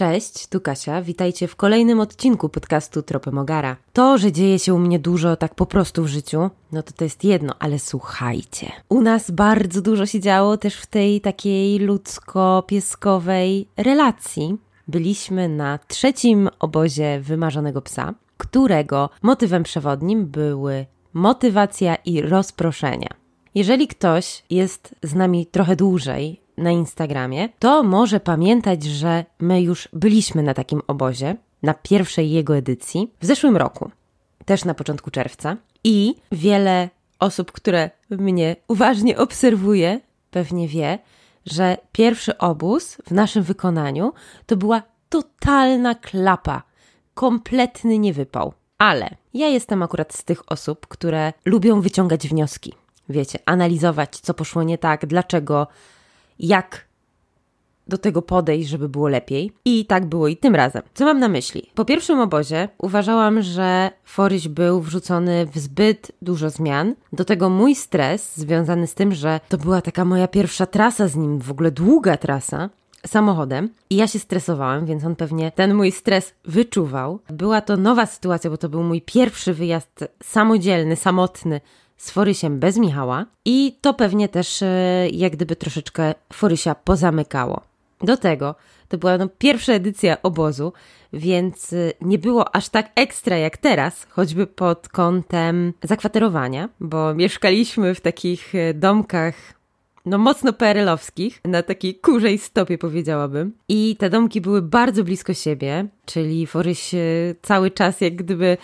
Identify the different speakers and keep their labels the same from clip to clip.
Speaker 1: Cześć, tu Kasia. Witajcie w kolejnym odcinku podcastu Tropy Mogara. To, że dzieje się u mnie dużo tak po prostu w życiu, no to to jest jedno, ale słuchajcie. U nas bardzo dużo się działo też w tej takiej ludzko-pieskowej relacji. Byliśmy na trzecim obozie wymarzonego psa, którego motywem przewodnim były motywacja i rozproszenia. Jeżeli ktoś jest z nami trochę dłużej na Instagramie, to może pamiętać, że my już byliśmy na takim obozie, na pierwszej jego edycji w zeszłym roku, też na początku czerwca. I wiele osób, które mnie uważnie obserwuje, pewnie wie, że pierwszy obóz w naszym wykonaniu to była totalna klapa, kompletny niewypał. Ale ja jestem akurat z tych osób, które lubią wyciągać wnioski. Wiecie, analizować, co poszło nie tak, dlaczego, jak do tego podejść, żeby było lepiej. I tak było i tym razem. Co mam na myśli? Po pierwszym obozie uważałam, że Foryś był wrzucony w zbyt dużo zmian. Do tego mój stres związany z tym, że to była taka moja pierwsza trasa z nim, w ogóle długa trasa, samochodem i ja się stresowałam, więc on pewnie ten mój stres wyczuwał. Była to nowa sytuacja, bo to był mój pierwszy wyjazd samodzielny, samotny z Forysiem bez Michała i to pewnie też e, jak gdyby troszeczkę Forysia pozamykało. Do tego to była no, pierwsza edycja obozu, więc e, nie było aż tak ekstra jak teraz, choćby pod kątem zakwaterowania, bo mieszkaliśmy w takich e, domkach no mocno perelowskich, na takiej kurzej stopie powiedziałabym. I te domki były bardzo blisko siebie, czyli Foryś cały czas jak gdyby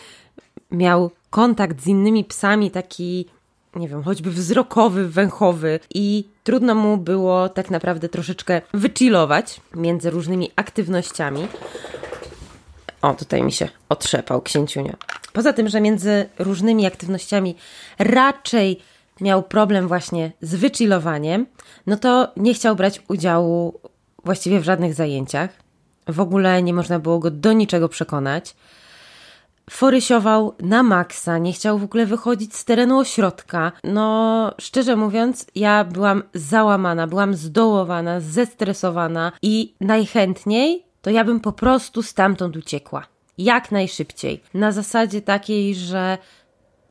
Speaker 1: miał kontakt z innymi psami, taki, nie wiem, choćby wzrokowy, węchowy i trudno mu było tak naprawdę troszeczkę wychillować między różnymi aktywnościami. O, tutaj mi się otrzepał księciunio. Poza tym, że między różnymi aktywnościami raczej miał problem właśnie z wychillowaniem, no to nie chciał brać udziału właściwie w żadnych zajęciach. W ogóle nie można było go do niczego przekonać forysiował na maksa, nie chciał w ogóle wychodzić z terenu ośrodka. No, szczerze mówiąc, ja byłam załamana, byłam zdołowana, zestresowana i najchętniej to ja bym po prostu stamtąd uciekła. Jak najszybciej. Na zasadzie takiej, że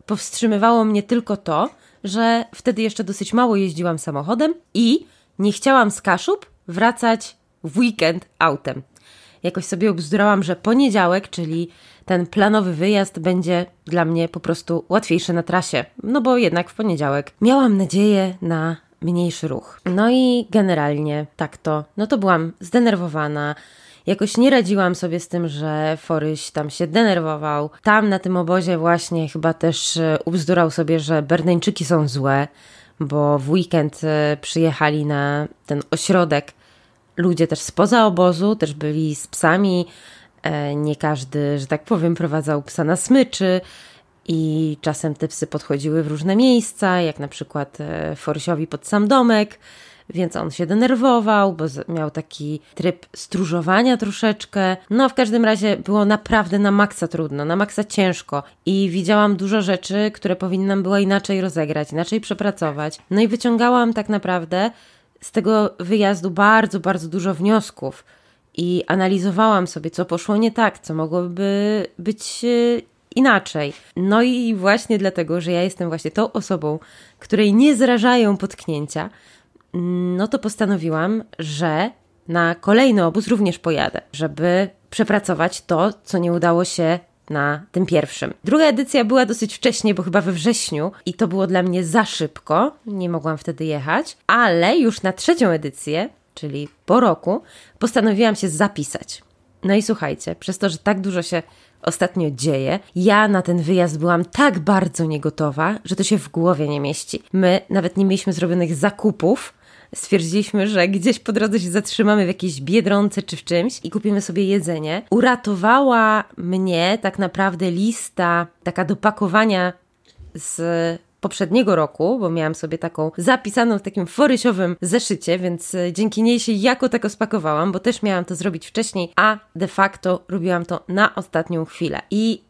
Speaker 1: powstrzymywało mnie tylko to, że wtedy jeszcze dosyć mało jeździłam samochodem i nie chciałam z Kaszub wracać w weekend autem. Jakoś sobie obzdurałam, że poniedziałek, czyli ten planowy wyjazd będzie dla mnie po prostu łatwiejszy na trasie, no bo jednak w poniedziałek miałam nadzieję na mniejszy ruch. No i generalnie tak to, no to byłam zdenerwowana. Jakoś nie radziłam sobie z tym, że Foryś tam się denerwował. Tam na tym obozie właśnie chyba też e, ubzdurał sobie, że Berneńczyki są złe, bo w weekend e, przyjechali na ten ośrodek ludzie też spoza obozu, też byli z psami, E, nie każdy, że tak powiem, prowadzał psa na smyczy i czasem te psy podchodziły w różne miejsca, jak na przykład e, Forsiowi pod sam domek, więc on się denerwował, bo miał taki tryb stróżowania troszeczkę. No, w każdym razie było naprawdę na maksa trudno, na maksa ciężko i widziałam dużo rzeczy, które powinnam była inaczej rozegrać, inaczej przepracować. No i wyciągałam tak naprawdę z tego wyjazdu bardzo, bardzo dużo wniosków i analizowałam sobie, co poszło nie tak, co mogłoby być e, inaczej. No i właśnie dlatego, że ja jestem właśnie tą osobą, której nie zrażają potknięcia, mm, no to postanowiłam, że na kolejny obóz również pojadę, żeby przepracować to, co nie udało się na tym pierwszym. Druga edycja była dosyć wcześnie, bo chyba we wrześniu i to było dla mnie za szybko, nie mogłam wtedy jechać, ale już na trzecią edycję czyli po roku, postanowiłam się zapisać. No i słuchajcie, przez to, że tak dużo się ostatnio dzieje, ja na ten wyjazd byłam tak bardzo niegotowa, że to się w głowie nie mieści. My nawet nie mieliśmy zrobionych zakupów. Stwierdziliśmy, że gdzieś po drodze się zatrzymamy w jakiejś biedronce czy w czymś i kupimy sobie jedzenie. Uratowała mnie tak naprawdę lista taka do pakowania z poprzedniego roku, bo miałam sobie taką zapisaną w takim forysiowym zeszycie, więc e, dzięki niej się jako tako spakowałam, bo też miałam to zrobić wcześniej, a de facto robiłam to na ostatnią chwilę. I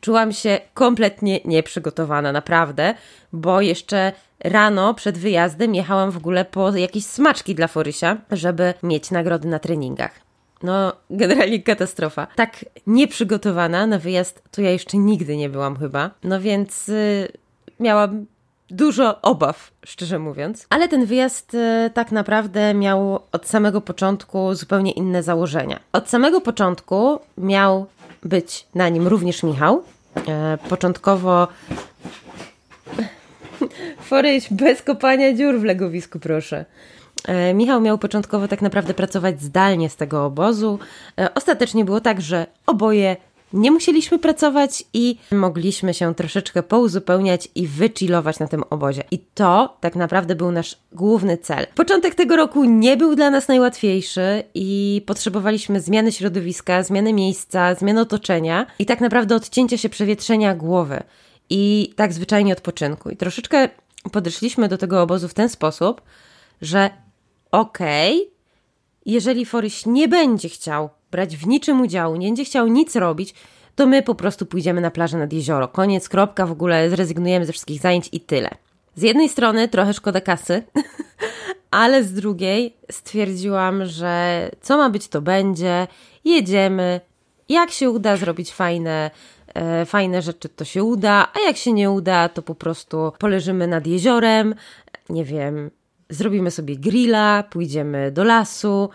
Speaker 1: czułam się kompletnie nieprzygotowana, naprawdę, bo jeszcze rano przed wyjazdem jechałam w ogóle po jakieś smaczki dla Forysia, żeby mieć nagrody na treningach. No, generalnie katastrofa. Tak nieprzygotowana na wyjazd, to ja jeszcze nigdy nie byłam chyba. No więc y, miałam dużo obaw, szczerze mówiąc. Ale ten wyjazd y, tak naprawdę miał od samego początku zupełnie inne założenia. Od samego początku miał być na nim również Michał. E, początkowo Foryś bez kopania dziur w legowisku, proszę. E, Michał miał początkowo tak naprawdę pracować zdalnie z tego obozu. E, ostatecznie było tak, że oboje nie musieliśmy pracować i mogliśmy się troszeczkę pouzupełniać i wychillować na tym obozie. I to tak naprawdę był nasz główny cel. Początek tego roku nie był dla nas najłatwiejszy i potrzebowaliśmy zmiany środowiska, zmiany miejsca, zmiany otoczenia i tak naprawdę odcięcia się przewietrzenia głowy i tak zwyczajnie odpoczynku. I troszeczkę podeszliśmy do tego obozu w ten sposób, że okej, okay, jeżeli Foryś nie będzie chciał brać w niczym udziału, nie będzie chciał nic robić, to my po prostu pójdziemy na plażę nad jezioro. Koniec, kropka, w ogóle zrezygnujemy ze wszystkich zajęć i tyle. Z jednej strony trochę szkoda kasy, ale z drugiej stwierdziłam, że co ma być, to będzie. Jedziemy. Jak się uda zrobić fajne, e, fajne rzeczy, to się uda, a jak się nie uda, to po prostu poleżymy nad jeziorem, nie wiem, zrobimy sobie grilla, pójdziemy do lasu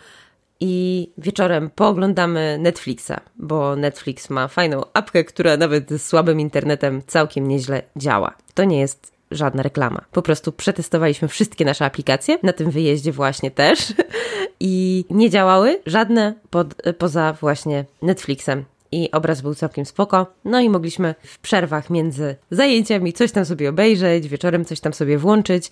Speaker 1: i wieczorem pooglądamy Netflixa, bo Netflix ma fajną apkę, która nawet z słabym internetem całkiem nieźle działa. To nie jest żadna reklama. Po prostu przetestowaliśmy wszystkie nasze aplikacje, na tym wyjeździe właśnie też i nie działały żadne pod, poza właśnie Netflixem i obraz był całkiem spoko. No i mogliśmy w przerwach między zajęciami coś tam sobie obejrzeć, wieczorem coś tam sobie włączyć,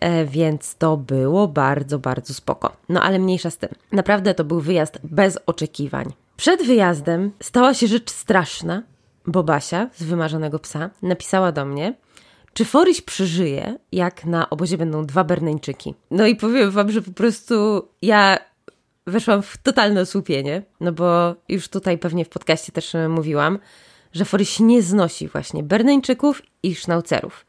Speaker 1: e, więc to było bardzo, bardzo spoko. No ale mniejsza z tym. Naprawdę to był wyjazd bez oczekiwań. Przed wyjazdem stała się rzecz straszna, bo Basia z wymarzonego psa napisała do mnie, czy Foryś przeżyje, jak na obozie będą dwa Berneńczyki? No i powiem wam, że po prostu ja weszłam w totalne osłupienie, no bo już tutaj pewnie w podcaście też mówiłam, że Foryś nie znosi właśnie Berneńczyków i Sznaucerów.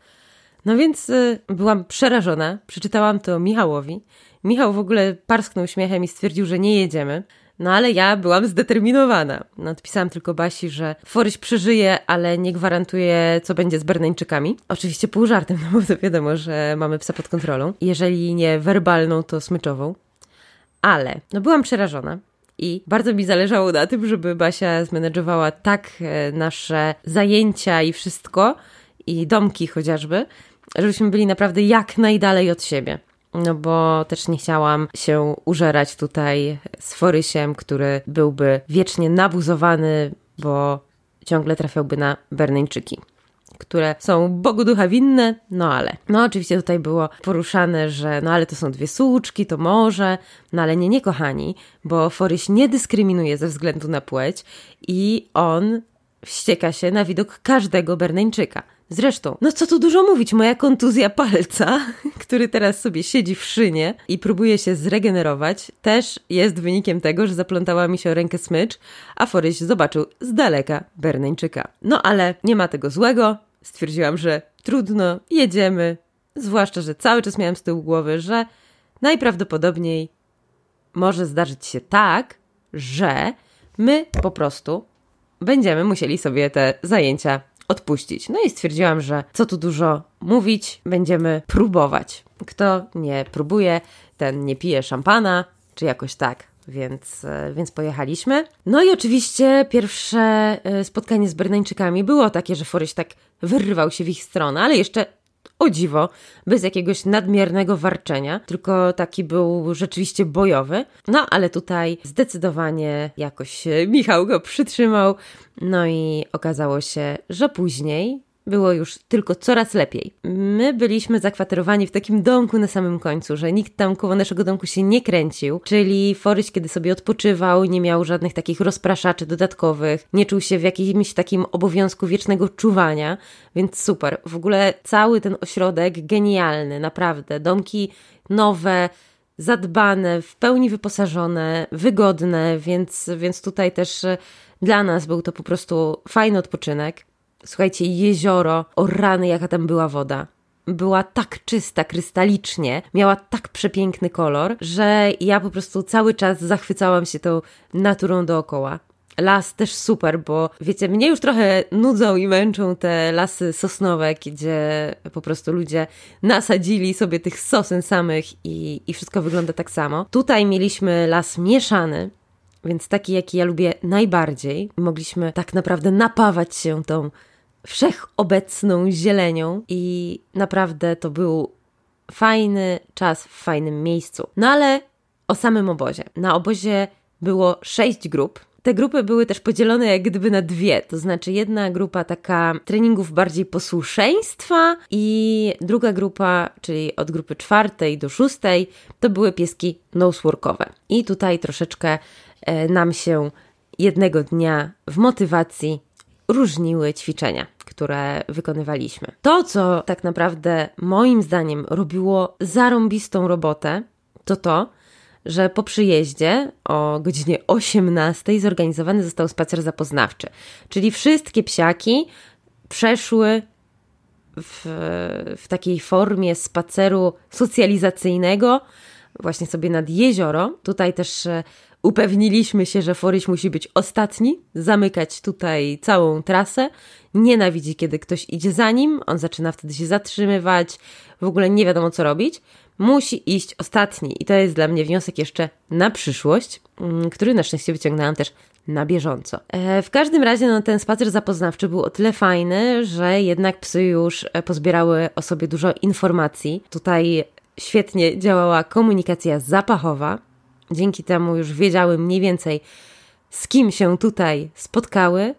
Speaker 1: No więc y, byłam przerażona, przeczytałam to Michałowi. Michał w ogóle parsknął śmiechem i stwierdził, że nie jedziemy. No ale ja byłam zdeterminowana. No, odpisałam tylko Basi, że Foryś przeżyje, ale nie gwarantuje, co będzie z Berneńczykami. Oczywiście pół żartem, no bo to wiadomo, że mamy psa pod kontrolą. Jeżeli nie werbalną, to smyczową. Ale no byłam przerażona. I bardzo mi zależało na tym, żeby Basia zmenedżowała tak e, nasze zajęcia i wszystko, i domki chociażby, żebyśmy byli naprawdę jak najdalej od siebie. No bo też nie chciałam się użerać tutaj z Forysiem, który byłby wiecznie nabuzowany, bo ciągle trafiałby na Berneńczyki które są Bogu ducha winne, no ale. No oczywiście tutaj było poruszane, że no ale to są dwie słuczki, to może, no ale nie, nie kochani, bo Foryś nie dyskryminuje ze względu na płeć i on wścieka się na widok każdego Berneńczyka. Zresztą, no co tu dużo mówić, moja kontuzja palca, który teraz sobie siedzi w szynie i próbuje się zregenerować, też jest wynikiem tego, że zaplątała mi się rękę smycz, a Foryś zobaczył z daleka Berneńczyka. No ale nie ma tego złego, stwierdziłam, że trudno, jedziemy, zwłaszcza, że cały czas miałam z tyłu głowy, że najprawdopodobniej może zdarzyć się tak, że my po prostu będziemy musieli sobie te zajęcia odpuścić. No i stwierdziłam, że co tu dużo mówić, będziemy próbować. Kto nie próbuje, ten nie pije szampana, czy jakoś tak. Więc, e, więc pojechaliśmy. No i oczywiście pierwsze e, spotkanie z Berneńczykami było takie, że Foryś tak wyrwał się w ich stronę, ale jeszcze o dziwo, bez jakiegoś nadmiernego warczenia, tylko taki był rzeczywiście bojowy. No ale tutaj zdecydowanie jakoś Michał go przytrzymał. No i okazało się, że później było już tylko coraz lepiej. My byliśmy zakwaterowani w takim domku na samym końcu, że nikt tam koło naszego domku się nie kręcił, czyli Foryś, kiedy sobie odpoczywał, nie miał żadnych takich rozpraszaczy dodatkowych, nie czuł się w jakimś takim obowiązku wiecznego czuwania, więc super. W ogóle cały ten ośrodek genialny, naprawdę. Domki nowe, zadbane, w pełni wyposażone, wygodne, więc, więc tutaj też dla nas był to po prostu fajny odpoczynek. Słuchajcie, jezioro, o rany, jaka tam była woda. była tak czysta, krystalicznie, miała tak przepiękny kolor, że ja po prostu cały czas zachwycałam się tą naturą dookoła. Las też super, bo wiecie, mnie już trochę nudzą i męczą te lasy sosnowe, gdzie po prostu ludzie nasadzili sobie tych sosen samych i, i wszystko wygląda tak samo. Tutaj mieliśmy las mieszany, więc taki, jaki ja lubię najbardziej. Mogliśmy tak naprawdę napawać się tą wszechobecną zielenią i naprawdę to był fajny czas w fajnym miejscu. No ale o samym obozie. Na obozie było sześć grup. Te grupy były też podzielone jak gdyby na dwie, to znaczy jedna grupa taka treningów bardziej posłuszeństwa i druga grupa, czyli od grupy czwartej do szóstej, to były pieski noseworkowe. I tutaj troszeczkę e, nam się jednego dnia w motywacji różniły ćwiczenia, które wykonywaliśmy. To, co tak naprawdę moim zdaniem robiło zarąbistą robotę, to to, że po przyjeździe o godzinie 18 zorganizowany został spacer zapoznawczy. Czyli wszystkie psiaki przeszły w, w takiej formie spaceru socjalizacyjnego właśnie sobie nad jezioro. Tutaj też e, Upewniliśmy się, że Foryś musi być ostatni, zamykać tutaj całą trasę. Nienawidzi, kiedy ktoś idzie za nim, on zaczyna wtedy się zatrzymywać, w ogóle nie wiadomo co robić. Musi iść ostatni, i to jest dla mnie wniosek jeszcze na przyszłość, mm, który na szczęście wyciągnęłam też na bieżąco. E, w każdym razie no, ten spacer zapoznawczy był o tyle fajny, że jednak psy już e, pozbierały o sobie dużo informacji. Tutaj świetnie działała komunikacja zapachowa. Dzięki temu już wiedziały mniej więcej, z kim się tutaj spotkały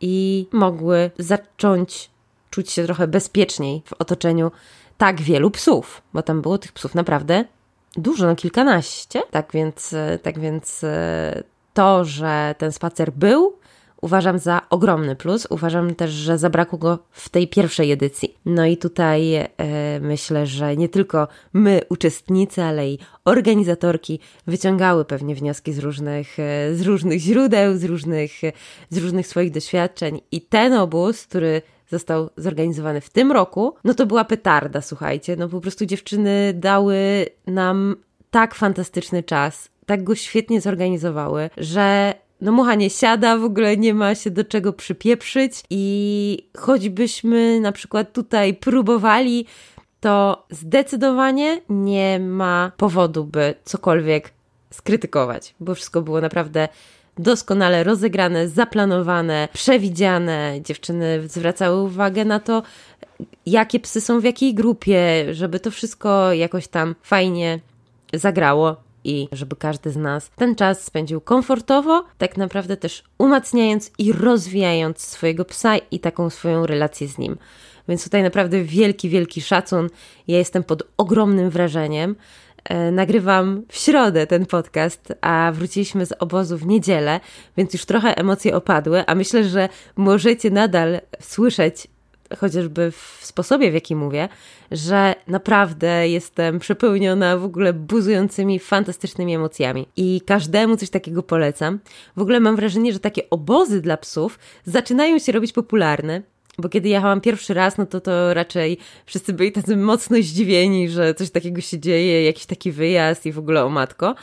Speaker 1: i mogły zacząć czuć się trochę bezpieczniej w otoczeniu tak wielu psów, bo tam było tych psów naprawdę dużo, no kilkanaście. Tak więc, tak więc e, to, że ten spacer był, uważam za ogromny plus. Uważam też, że zabrakło go w tej pierwszej edycji. No i tutaj e, myślę, że nie tylko my, uczestnicy, ale i organizatorki wyciągały pewnie wnioski z różnych, e, z różnych źródeł, z różnych, z różnych swoich doświadczeń. I ten obóz, który został zorganizowany w tym roku, no to była petarda, słuchajcie. No po prostu dziewczyny dały nam tak fantastyczny czas, tak go świetnie zorganizowały, że no mucha nie siada, w ogóle nie ma się do czego przypieprzyć i choćbyśmy na przykład tutaj próbowali, to zdecydowanie nie ma powodu, by cokolwiek skrytykować, bo wszystko było naprawdę doskonale rozegrane, zaplanowane, przewidziane. Dziewczyny zwracały uwagę na to, jakie psy są w jakiej grupie, żeby to wszystko jakoś tam fajnie zagrało i żeby każdy z nas ten czas spędził komfortowo, tak naprawdę też umacniając i rozwijając swojego psa i taką swoją relację z nim. Więc tutaj naprawdę wielki, wielki szacun. Ja jestem pod ogromnym wrażeniem. E, nagrywam w środę ten podcast, a wróciliśmy z obozu w niedzielę, więc już trochę emocje opadły, a myślę, że możecie nadal słyszeć chociażby w sposobie, w jaki mówię, że naprawdę jestem przepełniona w ogóle buzującymi, fantastycznymi emocjami. I każdemu coś takiego polecam. W ogóle mam wrażenie, że takie obozy dla psów zaczynają się robić popularne. Bo kiedy jechałam pierwszy raz, no to to raczej wszyscy byli tacy mocno zdziwieni, że coś takiego się dzieje, jakiś taki wyjazd i w ogóle o matko.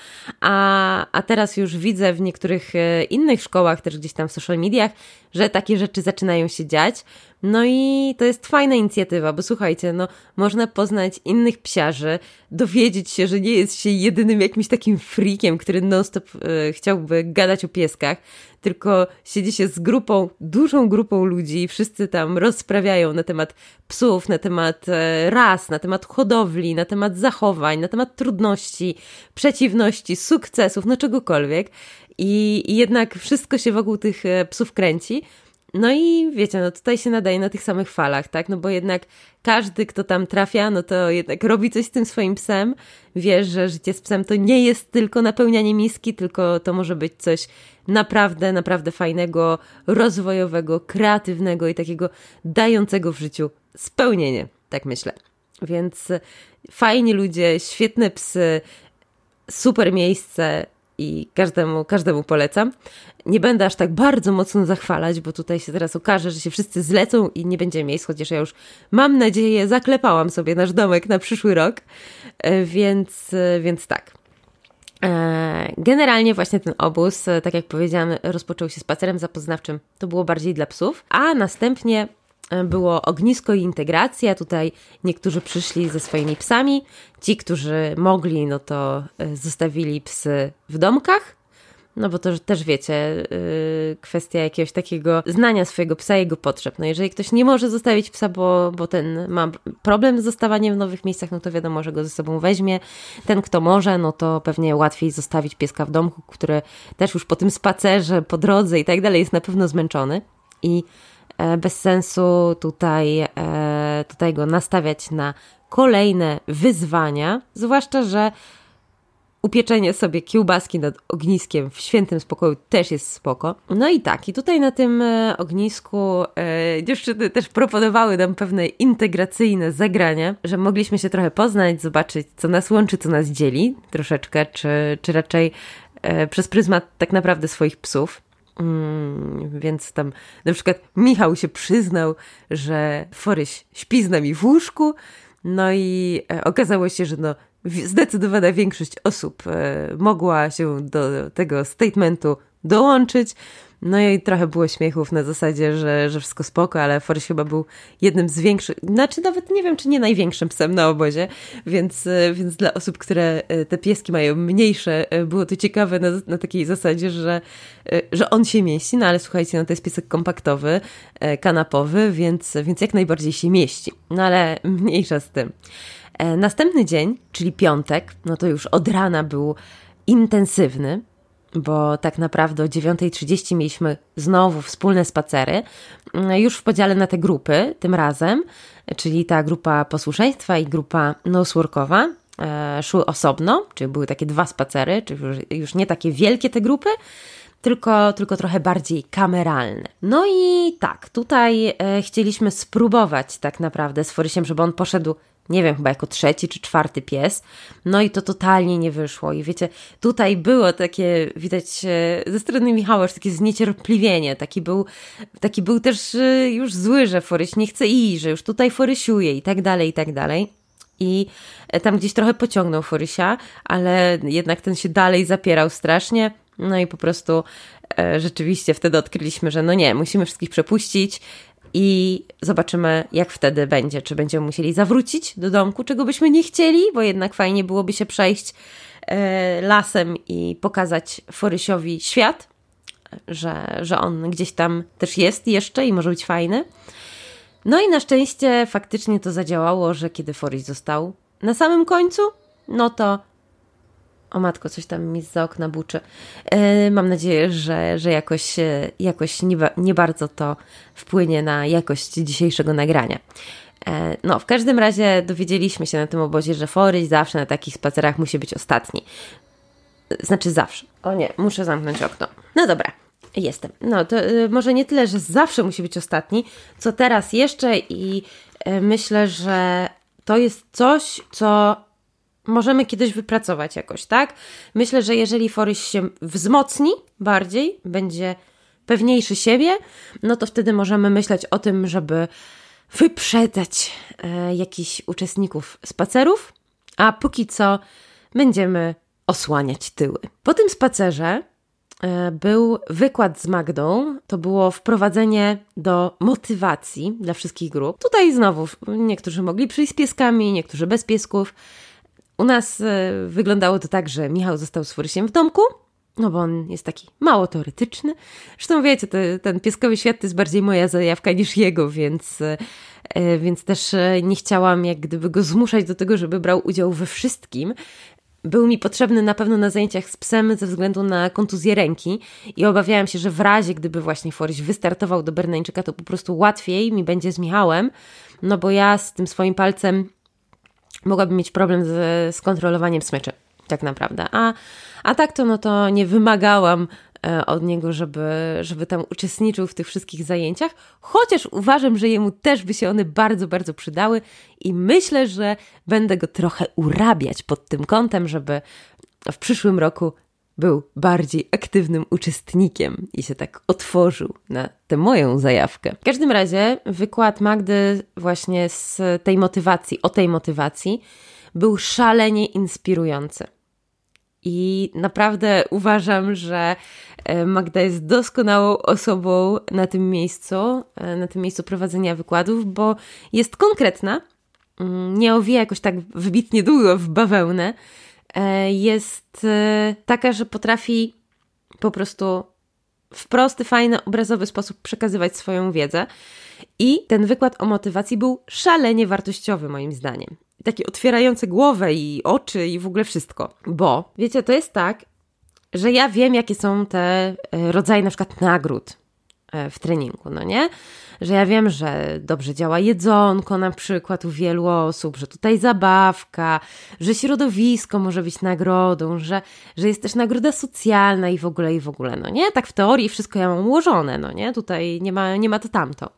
Speaker 1: A, a teraz już widzę w niektórych e, innych szkołach, też gdzieś tam w social mediach, że takie rzeczy zaczynają się dziać. No i to jest fajna inicjatywa, bo słuchajcie, no można poznać innych psiarzy, dowiedzieć się, że nie jest się jedynym jakimś takim freakiem, który non-stop e, chciałby gadać o pieskach, tylko siedzi się z grupą, dużą grupą ludzi, wszyscy tam rozprawiają na temat psów, na temat e, ras, na temat hodowli, na temat zachowań, na temat trudności, przeciwności, sukcesów, no czegokolwiek. I, i jednak wszystko się wokół tych e, psów kręci. No i wiecie, no tutaj się nadaje na tych samych falach, tak? No bo jednak każdy, kto tam trafia, no to jednak robi coś z tym swoim psem. Wie, że życie z psem to nie jest tylko napełnianie miski, tylko to może być coś naprawdę, naprawdę fajnego, rozwojowego, kreatywnego i takiego dającego w życiu spełnienie, tak myślę. Więc fajni ludzie, świetne psy, super miejsce, i każdemu, każdemu polecam. Nie będę aż tak bardzo mocno zachwalać, bo tutaj się teraz okaże, że się wszyscy zlecą i nie będzie miejsc, chociaż ja już mam nadzieję, zaklepałam sobie nasz domek na przyszły rok, e, więc, e, więc tak. E, generalnie właśnie ten obóz, tak jak powiedziałam, rozpoczął się spacerem zapoznawczym. To było bardziej dla psów, a następnie było ognisko i integracja. Tutaj niektórzy przyszli ze swoimi psami. Ci, którzy mogli, no to e, zostawili psy w domkach. No bo to też wiecie, yy, kwestia jakiegoś takiego znania swojego psa, jego potrzeb. No jeżeli ktoś nie może zostawić psa, bo, bo ten ma problem z zostawaniem w nowych miejscach, no to wiadomo, że go ze sobą weźmie. Ten, kto może, no to pewnie łatwiej zostawić pieska w domku, który też już po tym spacerze, po drodze i tak dalej jest na pewno zmęczony. I E, bez sensu tutaj, e, tutaj go nastawiać na kolejne wyzwania, zwłaszcza, że upieczenie sobie kiełbaski nad ogniskiem w świętym spokoju też jest spoko. No i tak, i tutaj na tym e, ognisku e, dziewczyny też proponowały nam pewne integracyjne zagrania, że mogliśmy się trochę poznać, zobaczyć, co nas łączy, co nas dzieli troszeczkę, czy, czy raczej e, przez pryzmat tak naprawdę swoich psów. Mm, więc tam na przykład Michał się przyznał, że Foryś śpi z nami w łóżku, no i e, okazało się, że no, zdecydowana większość osób e, mogła się do tego statementu dołączyć. No i trochę było śmiechów na zasadzie, że, że wszystko spoko, ale Forrest chyba był jednym z większych, znaczy nawet nie wiem, czy nie największym psem na obozie, więc, e, więc dla osób, które e, te pieski mają mniejsze, e, było to ciekawe na, na takiej zasadzie, że, że on się mieści, no ale słuchajcie, no to jest piesek kompaktowy, kanapowy, więc, więc jak najbardziej się mieści. No ale mniejsza z tym. Następny dzień, czyli piątek, no to już od rana był intensywny bo tak naprawdę o 9.30 mieliśmy znowu wspólne spacery, mm, już w podziale na te grupy tym razem, czyli ta grupa posłuszeństwa i grupa noseworkowa e, szły osobno, czyli były takie dwa spacery, czyli już, już nie takie wielkie te grupy, tylko, tylko trochę bardziej kameralne. No i tak, tutaj e, chcieliśmy spróbować tak naprawdę z Forysiem, żeby on poszedł nie wiem, chyba jako trzeci czy czwarty pies. No i to totalnie nie wyszło. I wiecie, tutaj było takie, widać ze strony Michała, już takie zniecierpliwienie. Taki był, taki był też y, już zły, że Foryś nie chce iść, że już tutaj forysiuje i tak dalej, i tak dalej. I e, tam gdzieś trochę pociągnął Forysia, ale jednak ten się dalej zapierał strasznie. No i po prostu e, rzeczywiście wtedy odkryliśmy, że no nie, musimy wszystkich przepuścić i zobaczymy, jak wtedy będzie. Czy będziemy musieli zawrócić do domku, czego byśmy nie chcieli, bo jednak fajnie byłoby się przejść e, lasem i pokazać Forysiowi świat, że, że on gdzieś tam też jest jeszcze i może być fajny. No i na szczęście faktycznie to zadziałało, że kiedy Foryś został na samym końcu, no to o matko, coś tam mi za okna buczy. E, mam nadzieję, że, że jakoś, e, jakoś nie, nie bardzo to wpłynie na jakość dzisiejszego nagrania. E, no, w każdym razie dowiedzieliśmy się na tym obozie, że Foryś zawsze na takich spacerach musi być ostatni. Znaczy zawsze. O nie, muszę zamknąć okno. No dobra, jestem. No to może nie tyle, że zawsze musi być ostatni, co teraz jeszcze i myślę, że to jest coś, co możemy kiedyś wypracować jakoś, tak? Myślę, że jeżeli Foryś się wzmocni bardziej, będzie pewniejszy siebie, no to wtedy możemy myśleć o tym, żeby wyprzedzać e, jakichś uczestników spacerów, a póki co będziemy osłaniać tyły. Po tym spacerze e, był wykład z Magdą. To było wprowadzenie do motywacji dla wszystkich grup. Tutaj znowu niektórzy mogli przyjść z pieskami, niektórzy bez piesków. U nas e, wyglądało to tak, że Michał został z Forysiem w domku, no bo on jest taki mało teoretyczny. Zresztą wiecie, to, ten pieskowy świat to jest bardziej moja zajawka niż jego, więc, e, więc też e, nie chciałam jak gdyby go zmuszać do tego, żeby brał udział we wszystkim. Był mi potrzebny na pewno na zajęciach z psem ze względu na kontuzję ręki i obawiałam się, że w razie, gdyby właśnie Foryś wystartował do Berneńczyka, to po prostu łatwiej mi będzie z Michałem, no bo ja z tym swoim palcem mogłabym mieć problem z, z kontrolowaniem smyczy, tak naprawdę. A, a tak to, no to nie wymagałam e, od niego, żeby, żeby tam uczestniczył w tych wszystkich zajęciach, chociaż uważam, że jemu też by się one bardzo, bardzo przydały i myślę, że będę go trochę urabiać pod tym kątem, żeby w przyszłym roku był bardziej aktywnym uczestnikiem i się tak otworzył na tę moją zajawkę. W każdym razie wykład Magdy właśnie z tej motywacji, o tej motywacji, był szalenie inspirujący. I naprawdę uważam, że e, Magda jest doskonałą osobą na tym miejscu, e, na tym miejscu prowadzenia wykładów, bo jest konkretna, mm, nie owija jakoś tak wybitnie długo w bawełnę, jest taka, że potrafi po prostu w prosty, fajny, obrazowy sposób przekazywać swoją wiedzę. I ten wykład o motywacji był szalenie wartościowy, moim zdaniem takie otwierające głowę i oczy i w ogóle wszystko. Bo wiecie, to jest tak, że ja wiem, jakie są te e, rodzaje na przykład nagród e, w treningu, no nie? Że ja wiem, że dobrze działa jedzonko na przykład u wielu osób, że tutaj zabawka, że środowisko może być nagrodą, że, że jest też nagroda socjalna i w ogóle, i w ogóle, no nie? Tak w teorii wszystko ja mam ułożone, no nie? Tutaj nie ma, nie ma to tamto.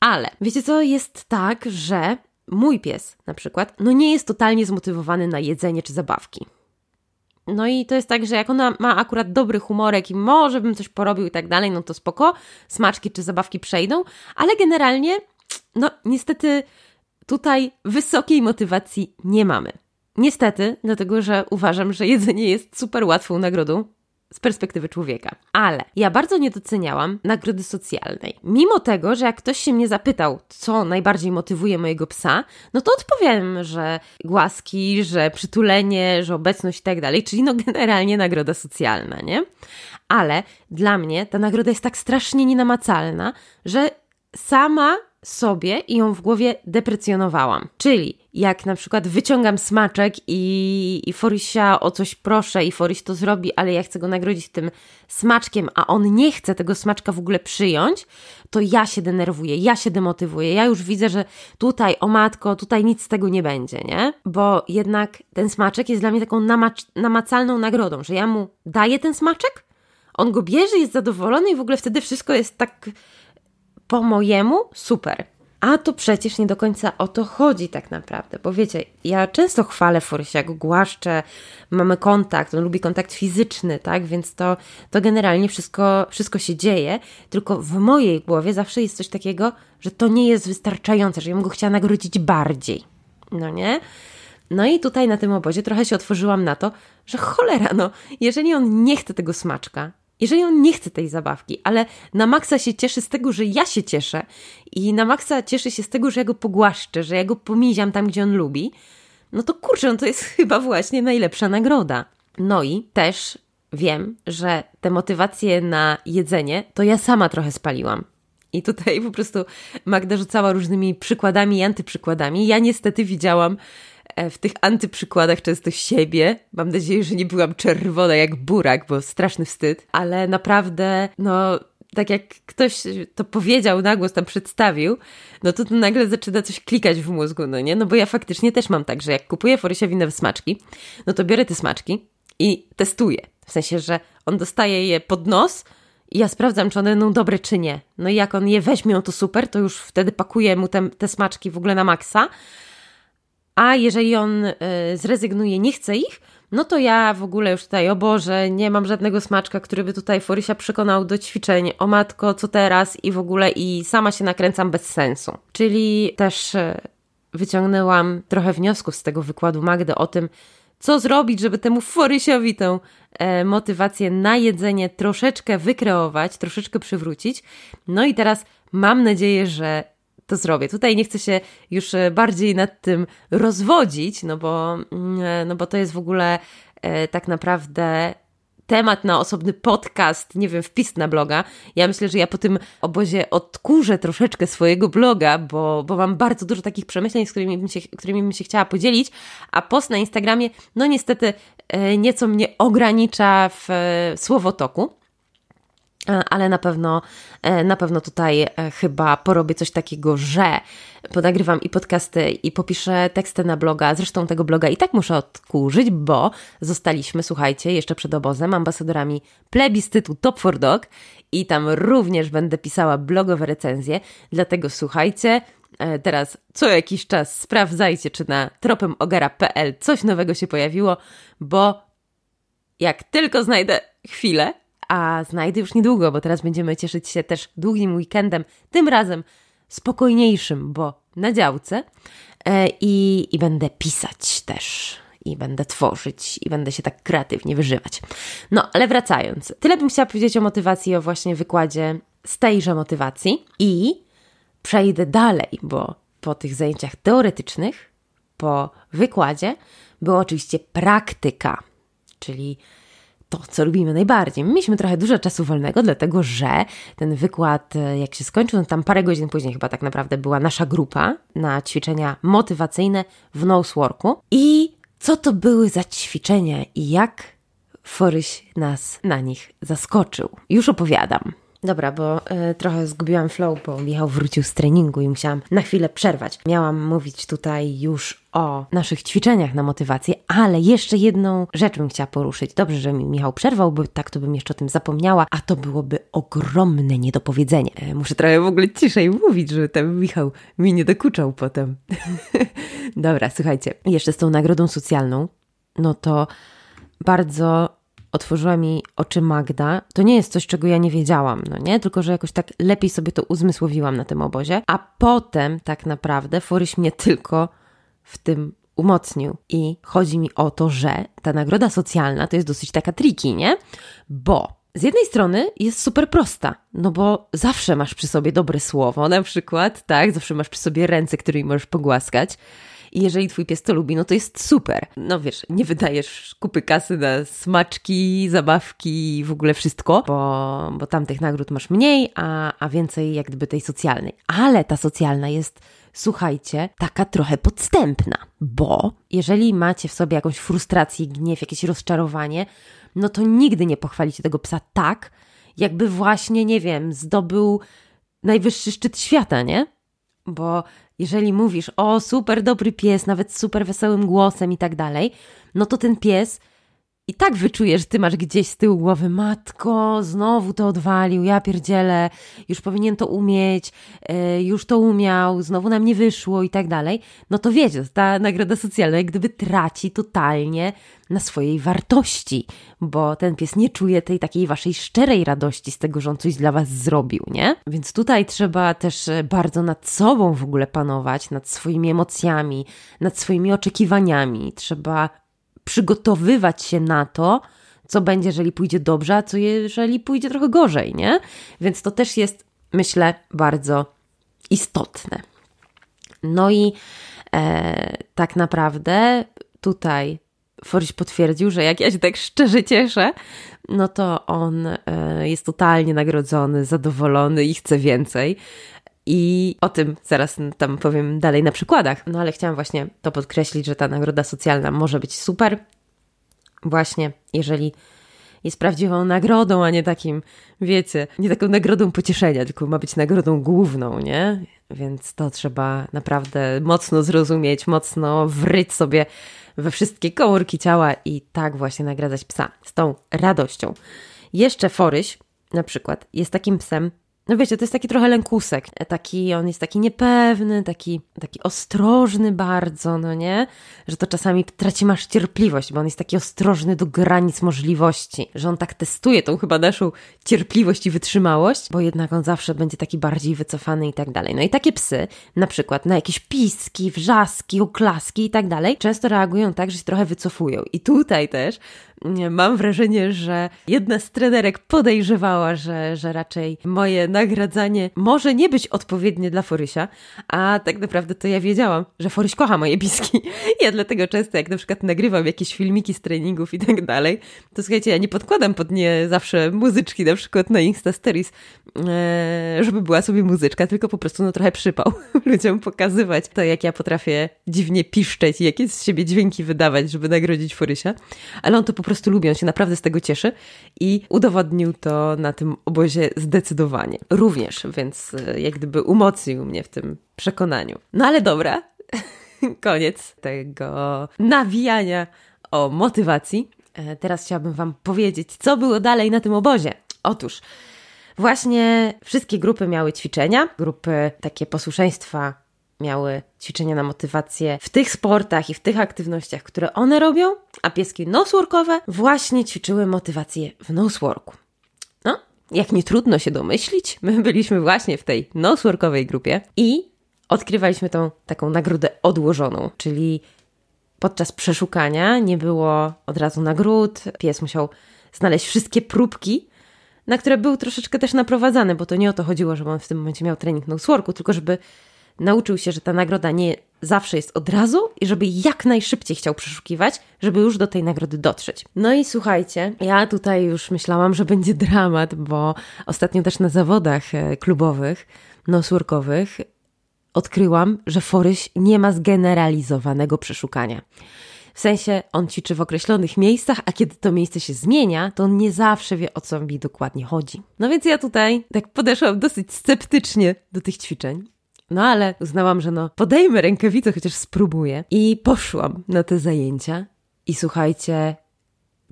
Speaker 1: Ale wiecie co, jest tak, że mój pies na przykład, no nie jest totalnie zmotywowany na jedzenie czy zabawki. No i to jest tak, że jak ona ma akurat dobry humorek i może bym coś porobił i tak dalej, no to spoko, smaczki czy zabawki przejdą, ale generalnie, no niestety tutaj wysokiej motywacji nie mamy. Niestety, dlatego że uważam, że jedzenie jest super łatwą nagrodą z perspektywy człowieka. Ale ja bardzo nie doceniałam nagrody socjalnej. Mimo tego, że jak ktoś się mnie zapytał, co najbardziej motywuje mojego psa, no to odpowiem, że głaski, że przytulenie, że obecność i tak dalej, czyli no generalnie nagroda socjalna, nie? Ale dla mnie ta nagroda jest tak strasznie nienamacalna, że sama sobie i ją w głowie deprecjonowałam. Czyli jak na przykład wyciągam smaczek i, i Forysia o coś proszę i Foryś to zrobi, ale ja chcę go nagrodzić tym smaczkiem, a on nie chce tego smaczka w ogóle przyjąć, to ja się denerwuję, ja się demotywuję. Ja już widzę, że tutaj, o matko, tutaj nic z tego nie będzie, nie? Bo jednak ten smaczek jest dla mnie taką namacalną nagrodą, że ja mu daję ten smaczek, on go bierze, jest zadowolony i w ogóle wtedy wszystko jest tak po mojemu super. A to przecież nie do końca o to chodzi tak naprawdę, bo wiecie, ja często chwalę Forsia, go głaszczę, mamy kontakt, on lubi kontakt fizyczny, tak, więc to, to generalnie wszystko, wszystko się dzieje, tylko w mojej głowie zawsze jest coś takiego, że to nie jest wystarczające, że ja bym go chciała nagrodzić bardziej, no nie? No i tutaj na tym obozie trochę się otworzyłam na to, że cholera, no, jeżeli on nie chce tego smaczka, jeżeli on nie chce tej zabawki, ale na maksa się cieszy z tego, że ja się cieszę i na maksa cieszy się z tego, że ja go pogłaszczę, że ja go pomiziam tam, gdzie on lubi, no to kurczę, no to jest chyba właśnie najlepsza nagroda. No i też wiem, że te motywacje na jedzenie to ja sama trochę spaliłam. I tutaj po prostu Magda rzucała różnymi przykładami i antyprzykładami. Ja niestety widziałam w tych antyprzykładach często siebie. Mam nadzieję, że nie byłam czerwona jak burak, bo straszny wstyd, ale naprawdę, no, tak jak ktoś to powiedział, na głos tam przedstawił, no to, to nagle zaczyna coś klikać w mózgu, no nie? No bo ja faktycznie też mam tak, że jak kupuję Forysiowi nowe smaczki, no to biorę te smaczki i testuję. W sensie, że on dostaje je pod nos i ja sprawdzam, czy one będą dobre, czy nie. No i jak on je weźmie, to super, to już wtedy pakuję mu te, te smaczki w ogóle na maksa, a jeżeli on y, zrezygnuje, nie chce ich, no to ja w ogóle już tutaj, o Boże, nie mam żadnego smaczka, który by tutaj Forysia przekonał do ćwiczeń. O matko, co teraz? I w ogóle i sama się nakręcam bez sensu. Czyli też y, wyciągnęłam trochę wniosków z tego wykładu Magdy o tym, co zrobić, żeby temu Forysiowi tę e, motywację na jedzenie troszeczkę wykreować, troszeczkę przywrócić. No i teraz mam nadzieję, że to zrobię. Tutaj nie chcę się już e, bardziej nad tym rozwodzić, no bo, mm, e, no bo to jest w ogóle e, tak naprawdę temat na osobny podcast, nie wiem, wpis na bloga. Ja myślę, że ja po tym obozie odkurzę troszeczkę swojego bloga, bo, bo mam bardzo dużo takich przemyśleń, z którymi bym, się, którymi bym się chciała podzielić, a post na Instagramie, no niestety nieco mnie ogranicza w słowotoku. E, ale na pewno, e, na pewno tutaj e, chyba porobię coś takiego, że ponagrywam i podcasty i popiszę teksty na bloga. Zresztą tego bloga i tak muszę odkurzyć, bo zostaliśmy, słuchajcie, jeszcze przed obozem ambasadorami plebiscytu Top for Dog i tam również będę pisała blogowe recenzje. Dlatego słuchajcie, teraz co jakiś czas sprawdzajcie, czy na tropemogara.pl coś nowego się pojawiło, bo jak tylko znajdę chwilę, a znajdę już niedługo, bo teraz będziemy cieszyć się też długim weekendem, tym razem spokojniejszym, bo na działce e, i, i będę pisać też. I będę tworzyć, i będę się tak kreatywnie wyżywać. No, ale wracając, tyle bym chciała powiedzieć o motywacji, o właśnie wykładzie z tejże motywacji. I przejdę dalej, bo po tych zajęciach teoretycznych, po wykładzie, była oczywiście praktyka, czyli to, co lubimy najbardziej. Mieliśmy trochę dużo czasu wolnego, dlatego że ten wykład, e, jak się skończył, no tam parę godzin później chyba tak naprawdę była nasza grupa na ćwiczenia motywacyjne w Noseworku. I co to były za ćwiczenia i jak Foryś nas na nich zaskoczył? Już opowiadam. Dobra, bo y, trochę zgubiłam flow, bo Michał wrócił z treningu i musiałam na chwilę przerwać. Miałam mówić tutaj już o naszych ćwiczeniach na motywację, ale jeszcze jedną rzecz bym chciała poruszyć. Dobrze, że mi Michał przerwał, bo tak to bym jeszcze o tym zapomniała, a to byłoby ogromne niedopowiedzenie. E, muszę trochę w ogóle ciszej mówić, żeby ten Michał mi nie dokuczał potem. Dobra, słuchajcie, jeszcze z tą nagrodą socjalną, no to bardzo otworzyła mi oczy Magda, to nie jest coś, czego ja nie wiedziałam, no nie? Tylko, że jakoś tak lepiej sobie to uzmysłowiłam na tym obozie, a potem tak naprawdę Foryś mnie tylko w tym umocnił. I chodzi mi o to, że ta nagroda socjalna to jest dosyć taka triki, nie? Bo z jednej strony jest super prosta, no bo zawsze masz przy sobie dobre słowo, na przykład, tak? Zawsze masz przy sobie ręce, którymi możesz pogłaskać. I jeżeli twój pies to lubi, no to jest super. No wiesz, nie wydajesz kupy kasy na smaczki, zabawki w ogóle wszystko, bo, bo tamtych nagród masz mniej, a, a więcej jak gdyby tej socjalnej. Ale ta socjalna jest słuchajcie, taka trochę podstępna, bo jeżeli macie w sobie jakąś frustrację, gniew, jakieś rozczarowanie, no to nigdy nie pochwalicie tego psa tak, jakby właśnie, nie wiem, zdobył najwyższy szczyt świata, nie? Bo jeżeli mówisz, o super dobry pies, nawet super wesołym głosem i tak dalej, no to ten pies i tak wyczujesz, ty masz gdzieś z tyłu głowy, matko, znowu to odwalił, ja pierdzielę, już powinien to umieć, yy, już to umiał, znowu nam nie wyszło i tak dalej, no to wiecie, ta nagroda socjalna jak gdyby traci totalnie na swojej wartości, bo ten pies nie czuje tej takiej waszej szczerej radości z tego, że on coś dla was zrobił, nie? Więc tutaj trzeba też e, bardzo nad sobą w ogóle panować, nad swoimi emocjami, nad swoimi oczekiwaniami, trzeba przygotowywać się na to, co będzie, jeżeli pójdzie dobrze, a co jeżeli pójdzie trochę gorzej, nie? Więc to też jest, myślę, bardzo istotne. No i e, tak naprawdę tutaj Foryś potwierdził, że jak ja się tak szczerze cieszę, no to on e, jest totalnie nagrodzony, zadowolony i chce więcej. I o tym zaraz tam powiem dalej na przykładach. No ale chciałam właśnie to podkreślić, że ta nagroda socjalna może być super. Właśnie, jeżeli jest prawdziwą nagrodą, a nie takim, wiecie, nie taką nagrodą pocieszenia, tylko ma być nagrodą główną, nie? Więc to trzeba naprawdę mocno zrozumieć, mocno wryć sobie we wszystkie komórki ciała i tak właśnie nagradzać psa z tą radością. Jeszcze Foryś, na przykład, jest takim psem, no wiecie, to jest taki trochę lękusek. Taki, on jest taki niepewny, taki, taki ostrożny bardzo, no nie? Że to czasami traci masz cierpliwość, bo on jest taki ostrożny do granic możliwości, że on tak testuje tą chyba naszą cierpliwość i wytrzymałość, bo jednak on zawsze będzie taki bardziej wycofany i tak dalej. No i takie psy, na przykład na jakieś piski, wrzaski, oklaski i tak dalej, często reagują tak, że się trochę wycofują. I tutaj też mam wrażenie, że jedna z trenerek podejrzewała, że, że raczej moje nagradzanie może nie być odpowiednie dla Forysia, a tak naprawdę to ja wiedziałam, że Foryś kocha moje biski. Ja dlatego często, jak na przykład nagrywam jakieś filmiki z treningów i tak dalej, to słuchajcie, ja nie podkładam pod nie zawsze muzyczki, na przykład na Insta Stories, e, żeby była sobie muzyczka, tylko po prostu no trochę przypał ludziom pokazywać to, jak ja potrafię dziwnie piszczeć i jakie z siebie dźwięki wydawać, żeby nagrodzić Forysia, ale on to po prostu lubi, on się naprawdę z tego cieszy i udowodnił to na tym obozie zdecydowanie. Również, więc e, jak gdyby umocnił mnie w tym przekonaniu. No ale dobra, koniec tego nawijania o motywacji. E, teraz chciałabym Wam powiedzieć, co było dalej na tym obozie. Otóż właśnie wszystkie grupy miały ćwiczenia, grupy takie posłuszeństwa miały ćwiczenia na motywację w tych sportach i w tych aktywnościach, które one robią, a pieski noseworkowe właśnie ćwiczyły motywację w noseworku. No, jak nie trudno się domyślić, my byliśmy właśnie w tej noseworkowej grupie i odkrywaliśmy tą taką nagrodę odłożoną, czyli podczas przeszukania nie było od razu nagród, pies musiał znaleźć wszystkie próbki, na które był troszeczkę też naprowadzany, bo to nie o to chodziło, żeby on w tym momencie miał trening noseworku, tylko żeby nauczył się, że ta nagroda nie zawsze jest od razu i żeby jak najszybciej chciał przeszukiwać, żeby już do tej nagrody dotrzeć. No i słuchajcie, ja tutaj już myślałam, że będzie dramat, bo ostatnio też na zawodach e, klubowych, nosurkowych odkryłam, że Foryś nie ma zgeneralizowanego przeszukania. W sensie on ćwiczy w określonych miejscach, a kiedy to miejsce się zmienia, to on nie zawsze wie o co mi dokładnie chodzi. No więc ja tutaj tak podeszłam dosyć sceptycznie do tych ćwiczeń. No ale uznałam, że no podejmę rękawicę, chociaż spróbuję. I poszłam na te zajęcia. I słuchajcie,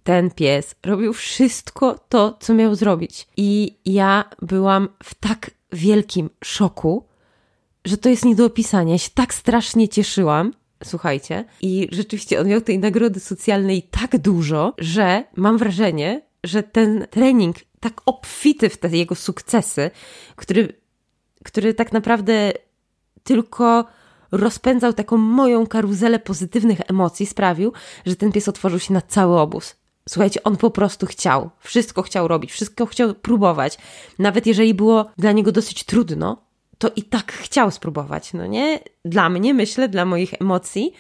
Speaker 1: ten pies robił wszystko to, co miał zrobić. I ja byłam w tak wielkim szoku, że to jest nie do opisania. Ja się tak strasznie cieszyłam, słuchajcie. I rzeczywiście on miał tej nagrody socjalnej tak dużo, że mam wrażenie, że ten trening tak obfity w te jego sukcesy, który, który tak naprawdę tylko rozpędzał taką moją karuzelę pozytywnych emocji, sprawił, że ten pies otworzył się na cały obóz. Słuchajcie, on po prostu chciał, wszystko chciał robić, wszystko chciał próbować. Nawet jeżeli było dla niego dosyć trudno, to i tak chciał spróbować, no nie? Dla mnie, myślę, dla moich emocji.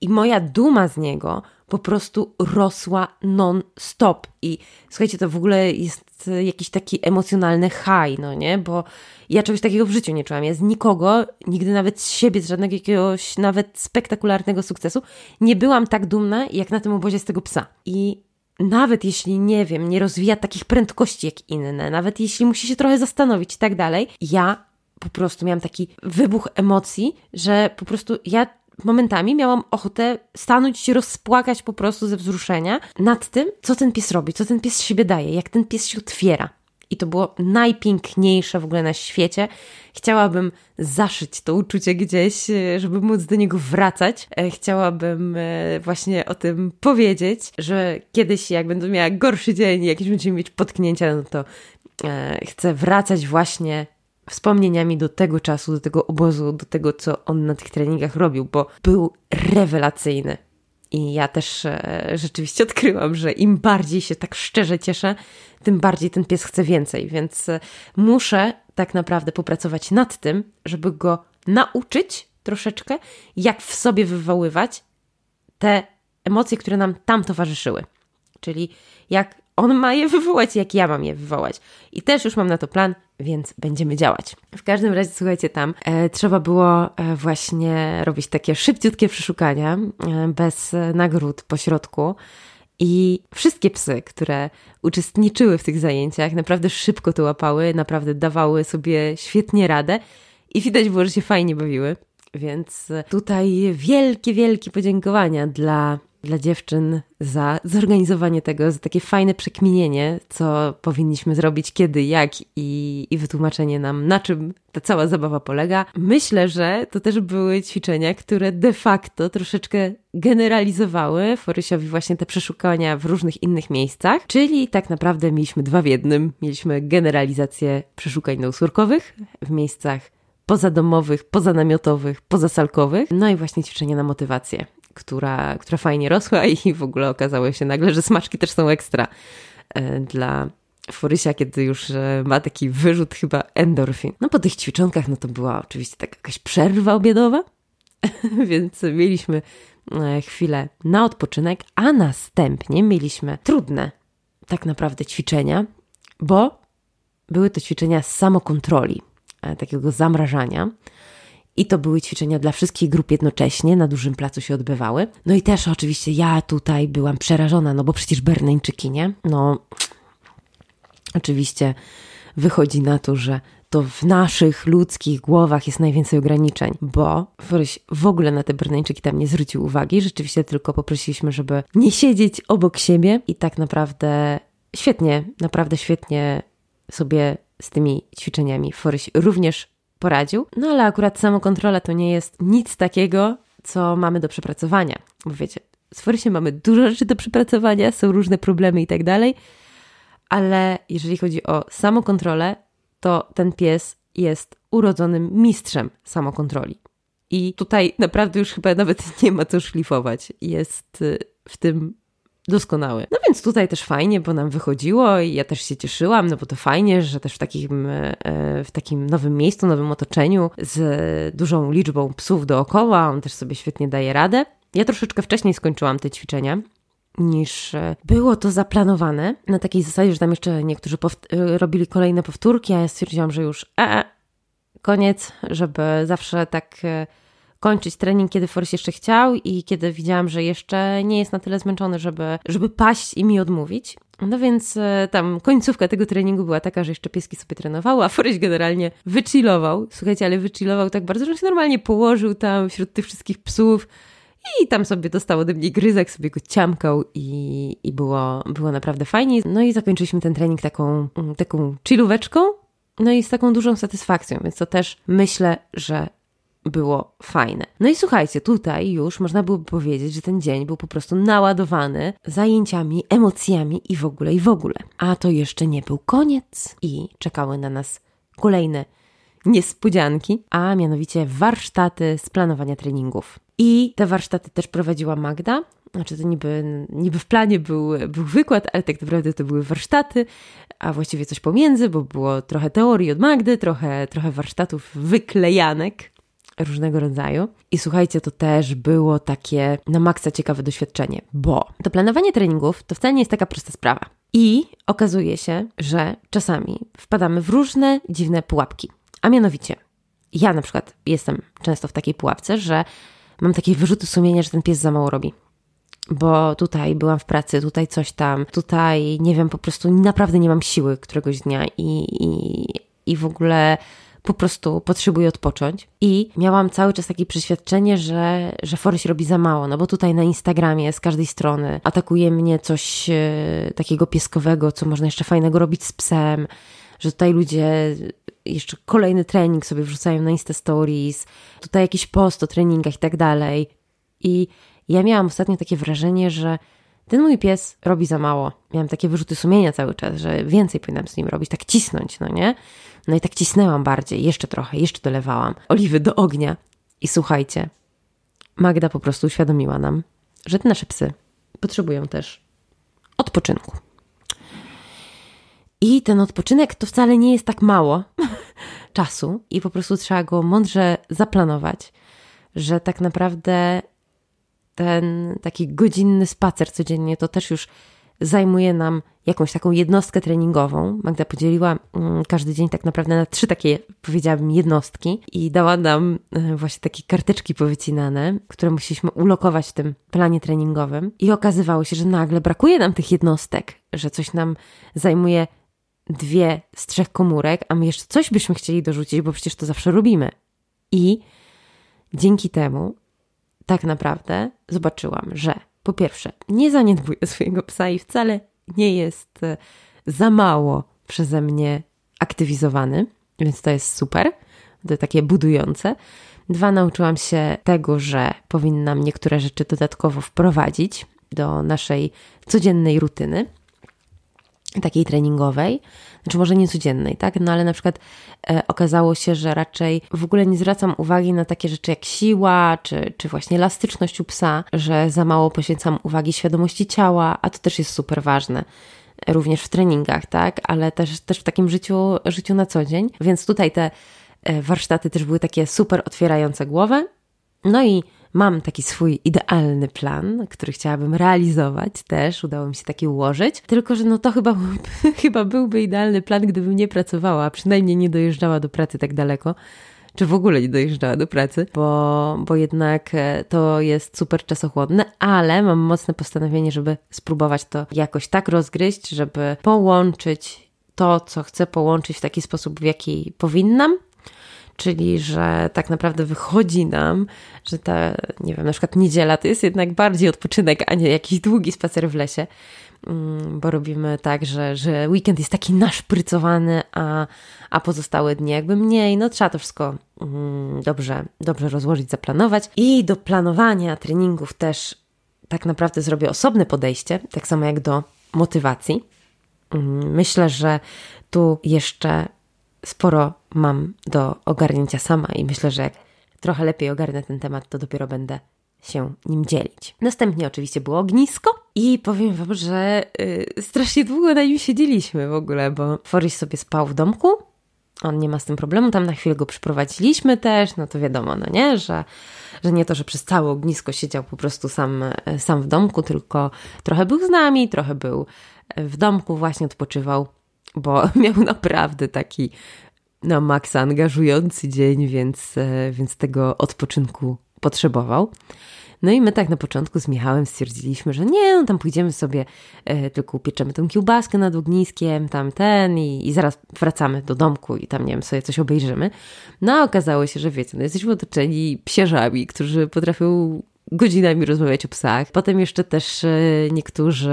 Speaker 1: I moja duma z niego po prostu rosła non-stop. I słuchajcie, to w ogóle jest jakiś taki emocjonalny high, no nie? Bo ja czegoś takiego w życiu nie czułam. Ja z nikogo, nigdy nawet z siebie, z żadnego jakiegoś nawet spektakularnego sukcesu, nie byłam tak dumna jak na tym obozie z tego psa. I nawet jeśli, nie wiem, nie rozwija takich prędkości jak inne, nawet jeśli musi się trochę zastanowić i tak dalej, ja po prostu miałam taki wybuch emocji, że po prostu ja momentami miałam ochotę stanąć się rozpłakać po prostu ze wzruszenia nad tym, co ten pies robi, co ten pies siebie daje, jak ten pies się otwiera. I to było najpiękniejsze w ogóle na świecie. Chciałabym zaszyć to uczucie gdzieś, e, żeby móc do niego wracać. E, chciałabym e, właśnie o tym powiedzieć, że kiedyś, jak będę miała gorszy dzień, jakieś będziemy mieć potknięcia, no to chcę wracać właśnie wspomnieniami do tego czasu, do tego obozu, do tego, co on na tych treningach robił, bo był rewelacyjny. I ja też e, rzeczywiście odkryłam, że im bardziej się tak szczerze cieszę, tym bardziej ten pies chce więcej, więc e, muszę tak naprawdę popracować nad tym, żeby go nauczyć troszeczkę, jak w sobie wywoływać te emocje, które nam tam towarzyszyły. Czyli jak on ma je wywołać, jak ja mam je wywołać. I też już mam na to plan, więc będziemy działać. W każdym razie, słuchajcie, tam e, trzeba było e, właśnie robić takie szybciutkie przeszukania, e, bez nagród po środku. I wszystkie psy, które uczestniczyły w tych zajęciach, naprawdę szybko to łapały, naprawdę dawały sobie świetnie radę i widać było, że się fajnie bawiły. Więc tutaj wielkie, wielkie podziękowania dla dla dziewczyn za zorganizowanie tego, za takie fajne przekminienie, co powinniśmy zrobić, kiedy, jak i, i wytłumaczenie nam, na czym ta cała zabawa polega. Myślę, że to też były ćwiczenia, które de facto troszeczkę generalizowały Forysiowi właśnie te przeszukania w różnych innych miejscach, czyli tak naprawdę mieliśmy dwa w jednym. Mieliśmy generalizację przeszukań nosurkowych w miejscach pozadomowych, pozanamiotowych, pozasalkowych, no i właśnie ćwiczenia na motywację która, która fajnie rosła i w ogóle okazało się nagle, że smaczki też są ekstra e, dla Forysia, kiedy już e, ma taki wyrzut chyba endorfin. No po tych ćwiczonkach, no to była oczywiście taka jakaś przerwa obiadowa, więc mieliśmy e, chwilę na odpoczynek, a następnie mieliśmy trudne tak naprawdę ćwiczenia, bo były to ćwiczenia samokontroli, takiego zamrażania. I to były ćwiczenia dla wszystkich grup jednocześnie, na dużym placu się odbywały. No i też oczywiście ja tutaj byłam przerażona, no bo przecież Berneńczyki, nie? No, oczywiście wychodzi na to, że to w naszych ludzkich głowach jest najwięcej ograniczeń, bo Foryś w ogóle na te Berneńczyki tam nie zwrócił uwagi. Rzeczywiście tylko poprosiliśmy, żeby nie siedzieć obok siebie i tak naprawdę świetnie, naprawdę świetnie sobie z tymi ćwiczeniami Foryś również poradził. No ale akurat samokontrola to nie jest nic takiego, co mamy do przepracowania. Bo wiecie, z Forysie mamy dużo rzeczy do przepracowania, są różne problemy i tak dalej, ale jeżeli chodzi o samokontrolę, to ten pies jest urodzonym mistrzem samokontroli. I tutaj naprawdę już chyba nawet nie ma co szlifować. Jest y, w tym doskonały. No więc tutaj też fajnie, bo nam wychodziło i ja też się cieszyłam, no bo to fajnie, że też w takim, e, w takim nowym miejscu, nowym otoczeniu z dużą liczbą psów dookoła, on też sobie świetnie daje radę. Ja troszeczkę wcześniej skończyłam te ćwiczenia niż e, było to zaplanowane. Na takiej zasadzie, że tam jeszcze niektórzy e, robili kolejne powtórki, a ja stwierdziłam, że już e, koniec, żeby zawsze tak kończyć trening, kiedy Forrest jeszcze chciał i kiedy widziałam, że jeszcze nie jest na tyle zmęczony, żeby, żeby paść i mi odmówić. No więc e, tam końcówka tego treningu była taka, że jeszcze pieski sobie trenowały, a Forrest generalnie wychillował. Słuchajcie, ale wychillował tak bardzo, że się normalnie położył tam wśród tych wszystkich psów i tam sobie dostał ode mnie gryzek, sobie go ciamkał i, i było, było naprawdę fajnie. No i zakończyliśmy ten trening taką, taką chillóweczką, no i z taką dużą satysfakcją, więc to też myślę, że było fajne. No i słuchajcie, tutaj już można byłoby powiedzieć, że ten dzień był po prostu naładowany zajęciami, emocjami i w ogóle, i w ogóle. A to jeszcze nie był koniec i czekały na nas kolejne niespodzianki, a mianowicie warsztaty z planowania treningów. I te warsztaty też prowadziła Magda. Znaczy, to niby, niby w planie był, był wykład, ale tak naprawdę to były warsztaty, a właściwie coś pomiędzy, bo było trochę teorii od Magdy, trochę, trochę warsztatów wyklejanek różnego rodzaju. I słuchajcie, to też było takie na maksa ciekawe doświadczenie, bo to planowanie treningów to wcale nie jest taka prosta sprawa. I okazuje się, że czasami wpadamy w różne dziwne pułapki. A mianowicie, ja na przykład jestem często w takiej pułapce, że mam takie wyrzuty sumienia, że ten pies za mało robi bo tutaj byłam w pracy, tutaj coś tam, tutaj nie wiem, po prostu naprawdę nie mam siły któregoś dnia i, i, i w ogóle po prostu potrzebuję odpocząć. I miałam cały czas takie przeświadczenie, że, że Forest robi za mało, no bo tutaj na Instagramie z każdej strony atakuje mnie coś e, takiego pieskowego, co można jeszcze fajnego robić z psem, że tutaj ludzie jeszcze kolejny trening sobie wrzucają na Insta Stories, tutaj jakiś post o treningach i tak dalej. I ja miałam ostatnio takie wrażenie, że ten mój pies robi za mało. Miałam takie wyrzuty sumienia cały czas, że więcej powinnam z nim robić, tak cisnąć, no nie? No i tak cisnęłam bardziej, jeszcze trochę, jeszcze dolewałam oliwy do ognia. I słuchajcie, Magda po prostu uświadomiła nam, że te nasze psy potrzebują też odpoczynku. I ten odpoczynek to wcale nie jest tak mało czasu, i po prostu trzeba go mądrze zaplanować, że tak naprawdę ten taki godzinny spacer codziennie to też już zajmuje nam jakąś taką jednostkę treningową. Magda podzieliła mm, każdy dzień tak naprawdę na trzy takie, powiedziałabym, jednostki i dała nam e, właśnie takie karteczki powycinane, które musieliśmy ulokować w tym planie treningowym. I okazywało się, że nagle brakuje nam tych jednostek, że coś nam zajmuje dwie z trzech komórek, a my jeszcze coś byśmy chcieli dorzucić, bo przecież to zawsze robimy. I dzięki temu tak naprawdę zobaczyłam, że po pierwsze, nie zaniedbuję swojego psa i wcale nie jest e, za mało przeze mnie aktywizowany, więc to jest super, to takie budujące. Dwa, nauczyłam się tego, że powinnam niektóre rzeczy dodatkowo wprowadzić do naszej codziennej rutyny, takiej treningowej, znaczy może nie codziennej, tak? No ale na przykład e, okazało się, że raczej w ogóle nie zwracam uwagi na takie rzeczy jak siła, czy, czy właśnie elastyczność u psa, że za mało poświęcam uwagi świadomości ciała, a to też jest super ważne. Również w treningach, tak? Ale też, też w takim życiu, życiu na co dzień. Więc tutaj te e, warsztaty też były takie super otwierające głowę. No i Mam taki swój idealny plan, który chciałabym realizować też, udało mi się taki ułożyć, tylko że no to chyba, chyba byłby idealny plan, gdybym nie pracowała, a przynajmniej nie dojeżdżała do pracy tak daleko. Czy w ogóle nie dojeżdżała do pracy, bo, bo jednak e, to jest super czasochłodne, ale mam mocne postanowienie, żeby spróbować to jakoś tak rozgryźć, żeby połączyć to, co chcę połączyć w taki sposób, w jaki powinnam, czyli że tak naprawdę wychodzi nam, że ta, nie wiem, na przykład niedziela to jest jednak bardziej odpoczynek, a nie jakiś długi spacer w lesie. mm, bo robimy tak, że, że weekend jest taki naszprycowany, a, a pozostałe dni jakby mniej. No trzeba to wszystko mm, dobrze, dobrze rozłożyć, zaplanować. I do planowania treningów też tak naprawdę zrobię osobne podejście, tak samo jak do motywacji. Mm, myślę, że tu jeszcze sporo mam do ogarnięcia sama i myślę, że jak trochę lepiej ogarnę ten temat, to dopiero będę się nim dzielić. Następnie oczywiście było ognisko i powiem Wam, że yy, strasznie długo na nim siedzieliśmy w ogóle, bo Foryś sobie spał w domku, on nie ma z tym problemu, tam na chwilę go przyprowadziliśmy też, no to wiadomo, no nie, że, że nie to, że przez całe ognisko siedział po prostu sam, sam w domku, tylko trochę był z nami, trochę był w domku, właśnie odpoczywał, bo miał naprawdę taki na maksa angażujący dzień, więc, e, więc tego odpoczynku potrzebował. No i my tak na początku z Michałem stwierdziliśmy, że nie, no tam pójdziemy sobie, e, tylko upieczemy tą kiełbaskę nad ogniskiem, tam ten i, i zaraz wracamy do domku i tam, nie wiem, sobie coś obejrzymy. No a okazało się, że wiecie, no jesteśmy otoczeni psierzami, którzy potrafią godzinami rozmawiać o psach. Potem jeszcze też e, niektórzy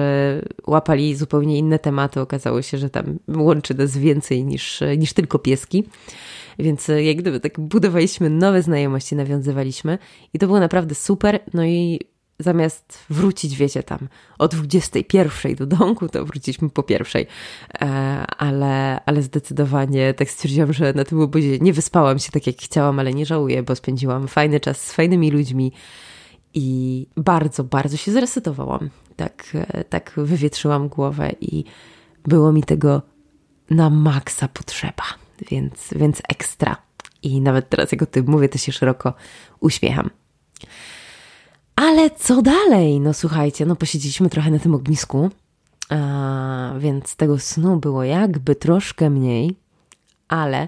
Speaker 1: łapali zupełnie inne tematy. Okazało się, że tam łączy nas więcej niż, niż tylko pieski. Więc e, jak gdyby tak budowaliśmy nowe znajomości, nawiązywaliśmy i to było naprawdę super. No i zamiast wrócić, wiecie, tam o 21 do domku, to wróciliśmy po pierwszej. E, ale, ale zdecydowanie tak stwierdziłam, że na tym obozie nie wyspałam się tak jak chciałam, ale nie żałuję, bo spędziłam fajny czas z fajnymi ludźmi i bardzo, bardzo się zresetowałam. Tak, tak wywietrzyłam głowę i było mi tego na maksa potrzeba więc, więc ekstra. I nawet teraz, jak o tym mówię, to się szeroko uśmiecham. Ale co dalej? No słuchajcie, no posiedzieliśmy trochę na tym ognisku, a, więc tego snu było jakby troszkę mniej, ale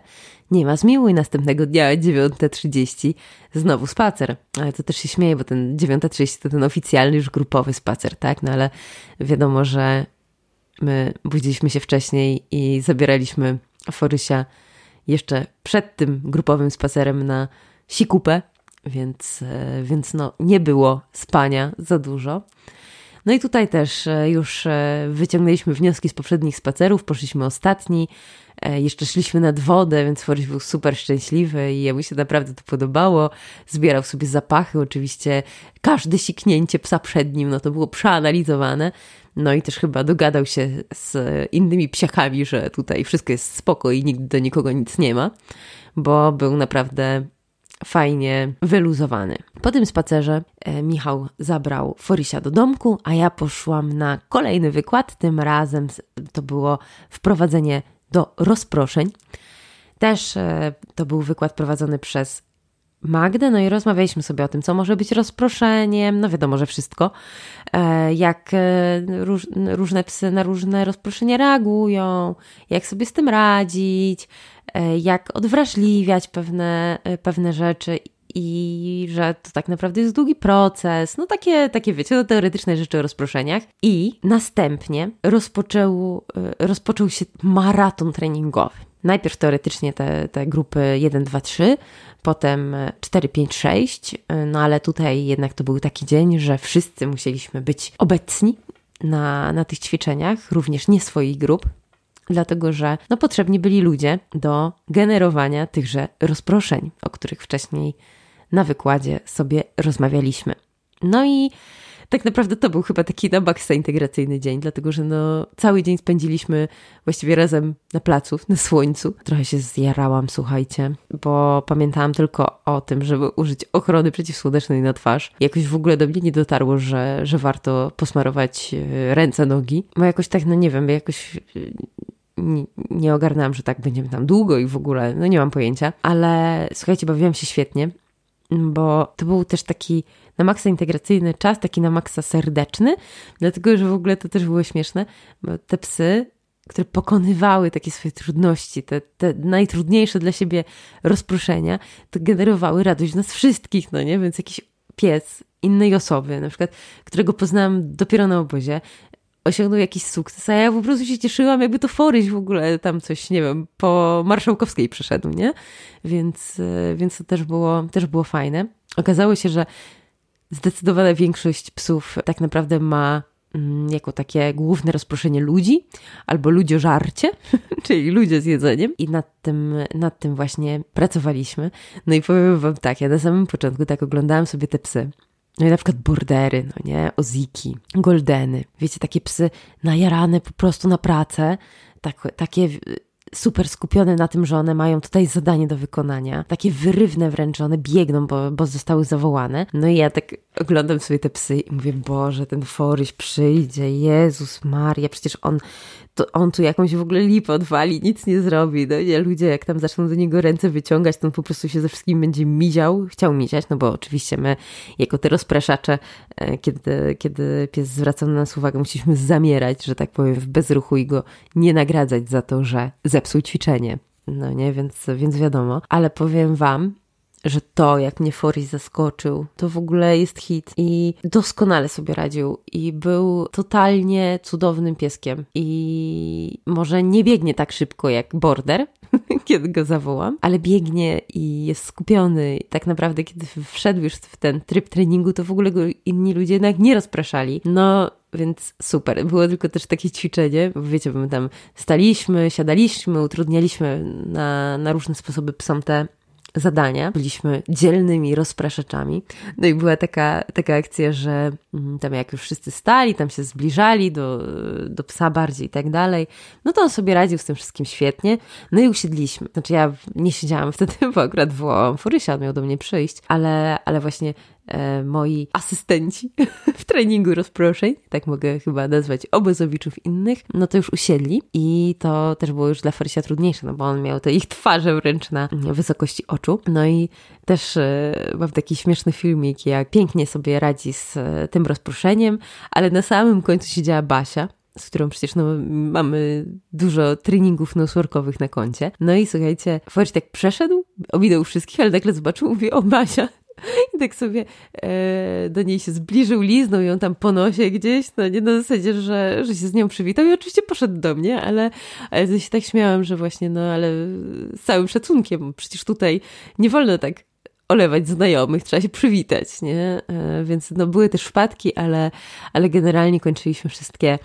Speaker 1: nie ma zmiłuj następnego dnia 9.30 znowu spacer. Ale to też się śmieje, bo ten 9.30 to ten oficjalny już grupowy spacer, tak? No ale wiadomo, że my budziliśmy się wcześniej i zabieraliśmy Forysia jeszcze przed tym grupowym spacerem na Sikupę, więc, e, więc no, nie było spania za dużo. No i tutaj też e, już e, wyciągnęliśmy wnioski z poprzednich spacerów, poszliśmy ostatni, jeszcze szliśmy nad wodę, więc Forrest był super szczęśliwy i jemu się naprawdę to podobało. Zbierał sobie zapachy, oczywiście każde siknięcie psa przed nim, no to było przeanalizowane, no i też chyba dogadał się z innymi psiakami, że tutaj wszystko jest spoko i nigdy do nikogo nic nie ma, bo był naprawdę fajnie wyluzowany. Po tym spacerze e, Michał zabrał Forisia do domku, a ja poszłam na kolejny wykład. Tym razem to było wprowadzenie do rozproszeń. Też e, to był wykład prowadzony przez Magdę, no i rozmawialiśmy sobie o tym, co może być rozproszeniem, no wiadomo, że wszystko, e, jak róż, różne psy na różne rozproszenia reagują, jak sobie z tym radzić, jak odwrażliwiać pewne, pewne rzeczy i że to tak naprawdę jest długi proces, no takie, takie wiecie, teoretyczne rzeczy o rozproszeniach. I następnie rozpoczął, rozpoczął się maraton treningowy. Najpierw teoretycznie te, te grupy 1, 2, 3, potem 4, 5, 6, no ale tutaj jednak to był taki dzień, że wszyscy musieliśmy być obecni na, na tych ćwiczeniach, również nie swoich grup, dlatego że no, potrzebni byli ludzie do generowania tychże rozproszeń, o których wcześniej na wykładzie sobie rozmawialiśmy. No i tak naprawdę to był chyba taki na maksa integracyjny dzień, dlatego że no, cały dzień spędziliśmy właściwie razem na placu, na słońcu. Trochę się zjarałam, słuchajcie, bo pamiętałam tylko o tym, żeby użyć ochrony przeciwsłonecznej na twarz. Jakoś w ogóle do mnie nie dotarło, że, że warto posmarować e, ręce, nogi. Bo jakoś tak, no nie wiem, jakoś nie, nie ogarnęłam, że tak będziemy tam długo i w ogóle, no nie mam pojęcia. Ale słuchajcie, bawiłam się świetnie, bo to był też taki na maksa integracyjny czas, taki na maksa serdeczny, dlatego że w ogóle to też było śmieszne, bo te psy, które pokonywały takie swoje trudności, te, te najtrudniejsze dla siebie rozproszenia, to generowały radość w nas wszystkich, no nie? Więc jakiś pies innej osoby, na przykład, którego poznałam dopiero na obozie, osiągnął jakiś sukces, a ja po prostu się cieszyłam, jakby to Foryś w ogóle tam coś, nie wiem, po Marszałkowskiej przeszedł, nie? Więc, e, więc to też było, też było fajne. Okazało się, że zdecydowana większość psów tak naprawdę ma mm, jako takie główne rozproszenie ludzi, albo ludziożarcie, czyli ludzie z jedzeniem. I nad tym, nad tym właśnie pracowaliśmy. No i powiem wam tak, ja na samym początku tak oglądałam sobie te psy. No i na przykład bordery, no nie, oziki, goldeny. Wiecie, takie psy najarane po prostu na pracę, tak, takie super skupione na tym, że one mają tutaj zadanie do wykonania. Takie wyrywne wręcz, one biegną, bo, bo zostały zawołane. No i ja tak oglądam sobie te psy i mówię, Boże, ten Foryś przyjdzie, Jezus Maria, przecież on to on tu jakąś w ogóle lipę odwali, nic nie zrobi. No nie, ludzie jak tam zaczną do niego ręce wyciągać, to on po prostu się ze wszystkim będzie miział, chciał miziać, no bo oczywiście my jako te rozpraszacze, e, kiedy, kiedy pies zwraca na nas uwagę, musieliśmy zamierać, że tak powiem, w bezruchu i go nie nagradzać za to, że zepsuł ćwiczenie. No nie, więc, więc wiadomo. Ale powiem wam, że to, jak mnie Forrest zaskoczył, to w ogóle jest hit i doskonale sobie radził i był totalnie cudownym pieskiem i może nie biegnie tak szybko jak Border, kiedy go zawołam, ale biegnie i jest skupiony. Tak naprawdę, kiedy wszedł już w ten tryb treningu, to w ogóle go inni ludzie jednak nie rozpraszali. No, więc super. Było tylko też takie ćwiczenie, bo wiecie, my tam staliśmy, siadaliśmy, utrudnialiśmy na, na różne sposoby psom te zadania. Byliśmy dzielnymi rozpraszaczami. No i była taka, taka akcja, że mm, tam jak już wszyscy stali, tam się zbliżali do, do psa bardziej i tak dalej, no to on sobie radził z tym wszystkim świetnie. No i usiedliśmy. Znaczy ja nie siedziałam wtedy, bo akurat wołałam Furysia, miał do mnie przyjść, ale, ale właśnie moi asystenci w treningu rozproszeń, tak mogę chyba nazwać obozowiczów innych, no to już usiedli i to też było już dla Farysia trudniejsze, no bo on miał te ich twarze wręcz na wysokości oczu. No i też e, mam taki śmieszny filmik, jak pięknie sobie radzi z e, tym rozproszeniem, ale na samym końcu siedziała Basia, z którą przecież no, mamy dużo treningów nosworkowych na koncie. No i słuchajcie, Forrest tak przeszedł, ominął wszystkich, ale nagle zobaczył, mówi, o Basia, I tak sobie e, do niej się zbliżył, liznął ją tam po nosie gdzieś, no nie na zasadzie, że, że się z nią przywitał i oczywiście poszedł do mnie, ale, ale się tak śmiałam, że właśnie, no ale z całym szacunkiem, przecież tutaj nie wolno tak olewać znajomych, trzeba się przywitać, nie? E, więc no były też wpadki, ale, ale generalnie kończyliśmy wszystkie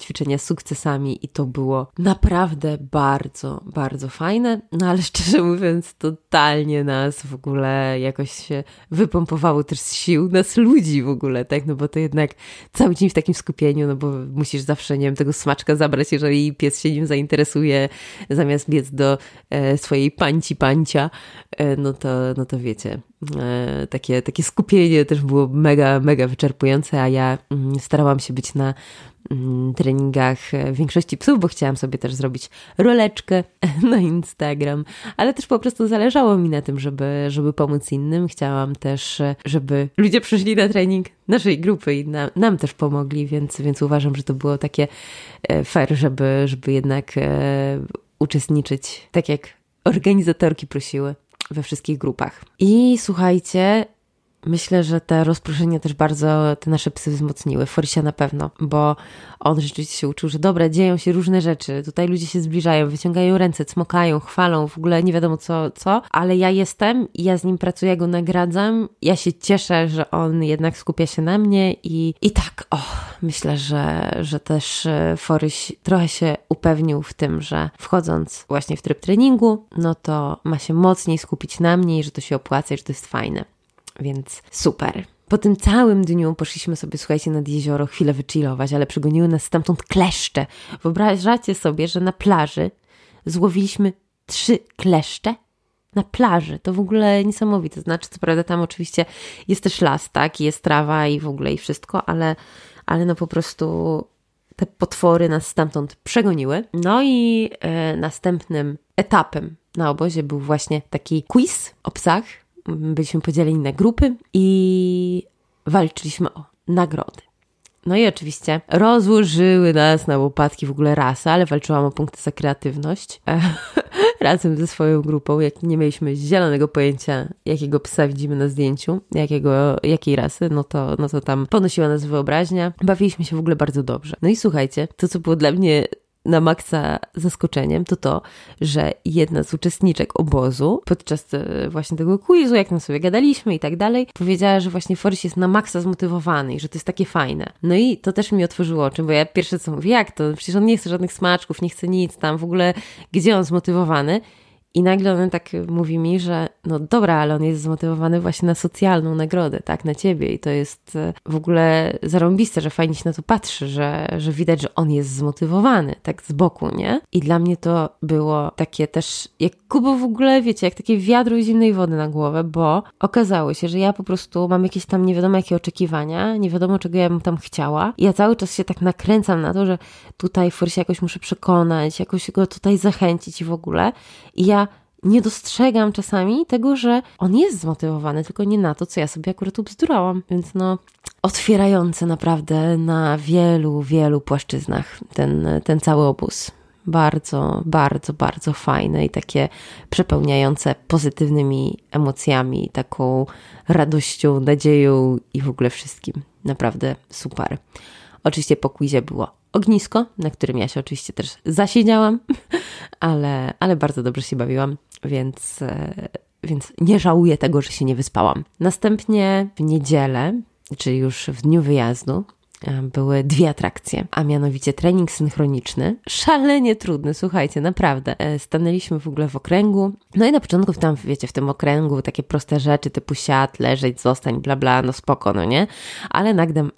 Speaker 1: ćwiczenia z sukcesami i to było naprawdę bardzo, bardzo fajne. No ale szczerze mówiąc, totalnie nas w ogóle jakoś się wypompowało też z sił, nas ludzi w ogóle, tak? No bo to jednak cały dzień w takim skupieniu, no bo musisz zawsze, nie wiem, tego smaczka zabrać, jeżeli pies się nim zainteresuje, zamiast biec do e, swojej pańci pancia, e, no to, no to wiecie, e, takie, takie skupienie też było mega, mega wyczerpujące, a ja mm, starałam się być na treningach większości psów, bo chciałam sobie też zrobić roleczkę na Instagram, ale też po prostu zależało mi na tym, żeby, żeby pomóc innym. Chciałam też, żeby ludzie przyszli na trening naszej grupy i nam, nam też pomogli, więc, więc uważam, że to było takie e, fair, żeby, żeby jednak e, uczestniczyć tak jak organizatorki prosiły we wszystkich grupach. I słuchajcie, Myślę, że te rozproszenia też bardzo te nasze psy wzmocniły. Forsia na pewno, bo on rzeczywiście się uczył, że dobra, dzieją się różne rzeczy. Tutaj ludzie się zbliżają, wyciągają ręce, cmokają, chwalą, w ogóle nie wiadomo co, co, ale ja jestem i ja z nim pracuję, go nagradzam. Ja się cieszę, że on jednak skupia się na mnie i, i tak, o, myślę, że, że też e, Foryś trochę się upewnił w tym, że wchodząc właśnie w tryb treningu, no to ma się mocniej skupić na mnie i że to się opłaca i że to jest fajne więc super. Po tym całym dniu poszliśmy sobie, słuchajcie, nad jezioro chwilę wychillować, ale przygoniły nas stamtąd kleszcze. Wyobrażacie sobie, że na plaży złowiliśmy trzy kleszcze? Na plaży. To w ogóle niesamowite. Znaczy, co prawda tam oczywiście jest też las, tak? Jest trawa i w ogóle i wszystko, ale, ale no po prostu te potwory nas stamtąd przegoniły. No i e, następnym etapem na obozie był właśnie taki quiz o psach, byliśmy podzieleni na grupy i walczyliśmy o nagrody. No i oczywiście rozłożyły nas na łopatki w ogóle rasy, ale walczyłam o punkty za kreatywność razem ze swoją grupą, jak nie mieliśmy zielonego pojęcia, jakiego psa widzimy na zdjęciu, jakiego, jakiej rasy, no to, no to tam ponosiła nas wyobraźnia. Bawiliśmy się w ogóle bardzo dobrze. No i słuchajcie, to co było dla mnie na maksa zaskoczeniem, to to, że jedna z uczestniczek obozu podczas e, właśnie tego quizu, jak tam sobie gadaliśmy i tak dalej, powiedziała, że właśnie Forrest jest na maksa zmotywowany i że to jest takie fajne. No i to też mi otworzyło oczy, bo ja pierwsze co mówię, jak to? Przecież on nie chce żadnych smaczków, nie chce nic tam, w ogóle gdzie on zmotywowany? I nagle on tak mówi mi, że no dobra, ale on jest zmotywowany właśnie na socjalną nagrodę, tak, na ciebie. I to jest e, w ogóle zarąbiste, że fajnie się na to patrzy, że, że widać, że on jest zmotywowany, tak z boku, nie? I dla mnie to było takie też, jak kubo w ogóle, wiecie, jak takie wiadro zimnej wody na głowę, bo okazało się, że ja po prostu mam jakieś tam nie wiadomo jakie oczekiwania, nie wiadomo czego ja bym tam chciała. I ja cały czas się tak nakręcam na to, że tutaj Forsie jakoś muszę przekonać, jakoś go tutaj zachęcić i w ogóle. I ja nie dostrzegam czasami tego, że on jest zmotywowany, tylko nie na to, co ja sobie akurat ubzdurałam. Więc no, otwierające naprawdę na wielu, wielu płaszczyznach ten, ten cały obóz. Bardzo, bardzo, bardzo fajne i takie przepełniające pozytywnymi emocjami, taką radością, nadzieją i w ogóle wszystkim. Naprawdę super. Oczywiście po quizie było ognisko, na którym ja się oczywiście też zasiedziałam, ale, ale bardzo dobrze się bawiłam więc, e, więc nie żałuję tego, że się nie wyspałam. Następnie w niedzielę, czyli już w dniu wyjazdu, e, były dwie atrakcje, a mianowicie trening synchroniczny, szalenie trudny, słuchajcie, naprawdę. E, stanęliśmy w ogóle w okręgu, no i na początku tam, wiecie, w tym okręgu takie proste rzeczy typu siat, leżeć, zostań, bla bla, no spoko, no nie? Ale nagle,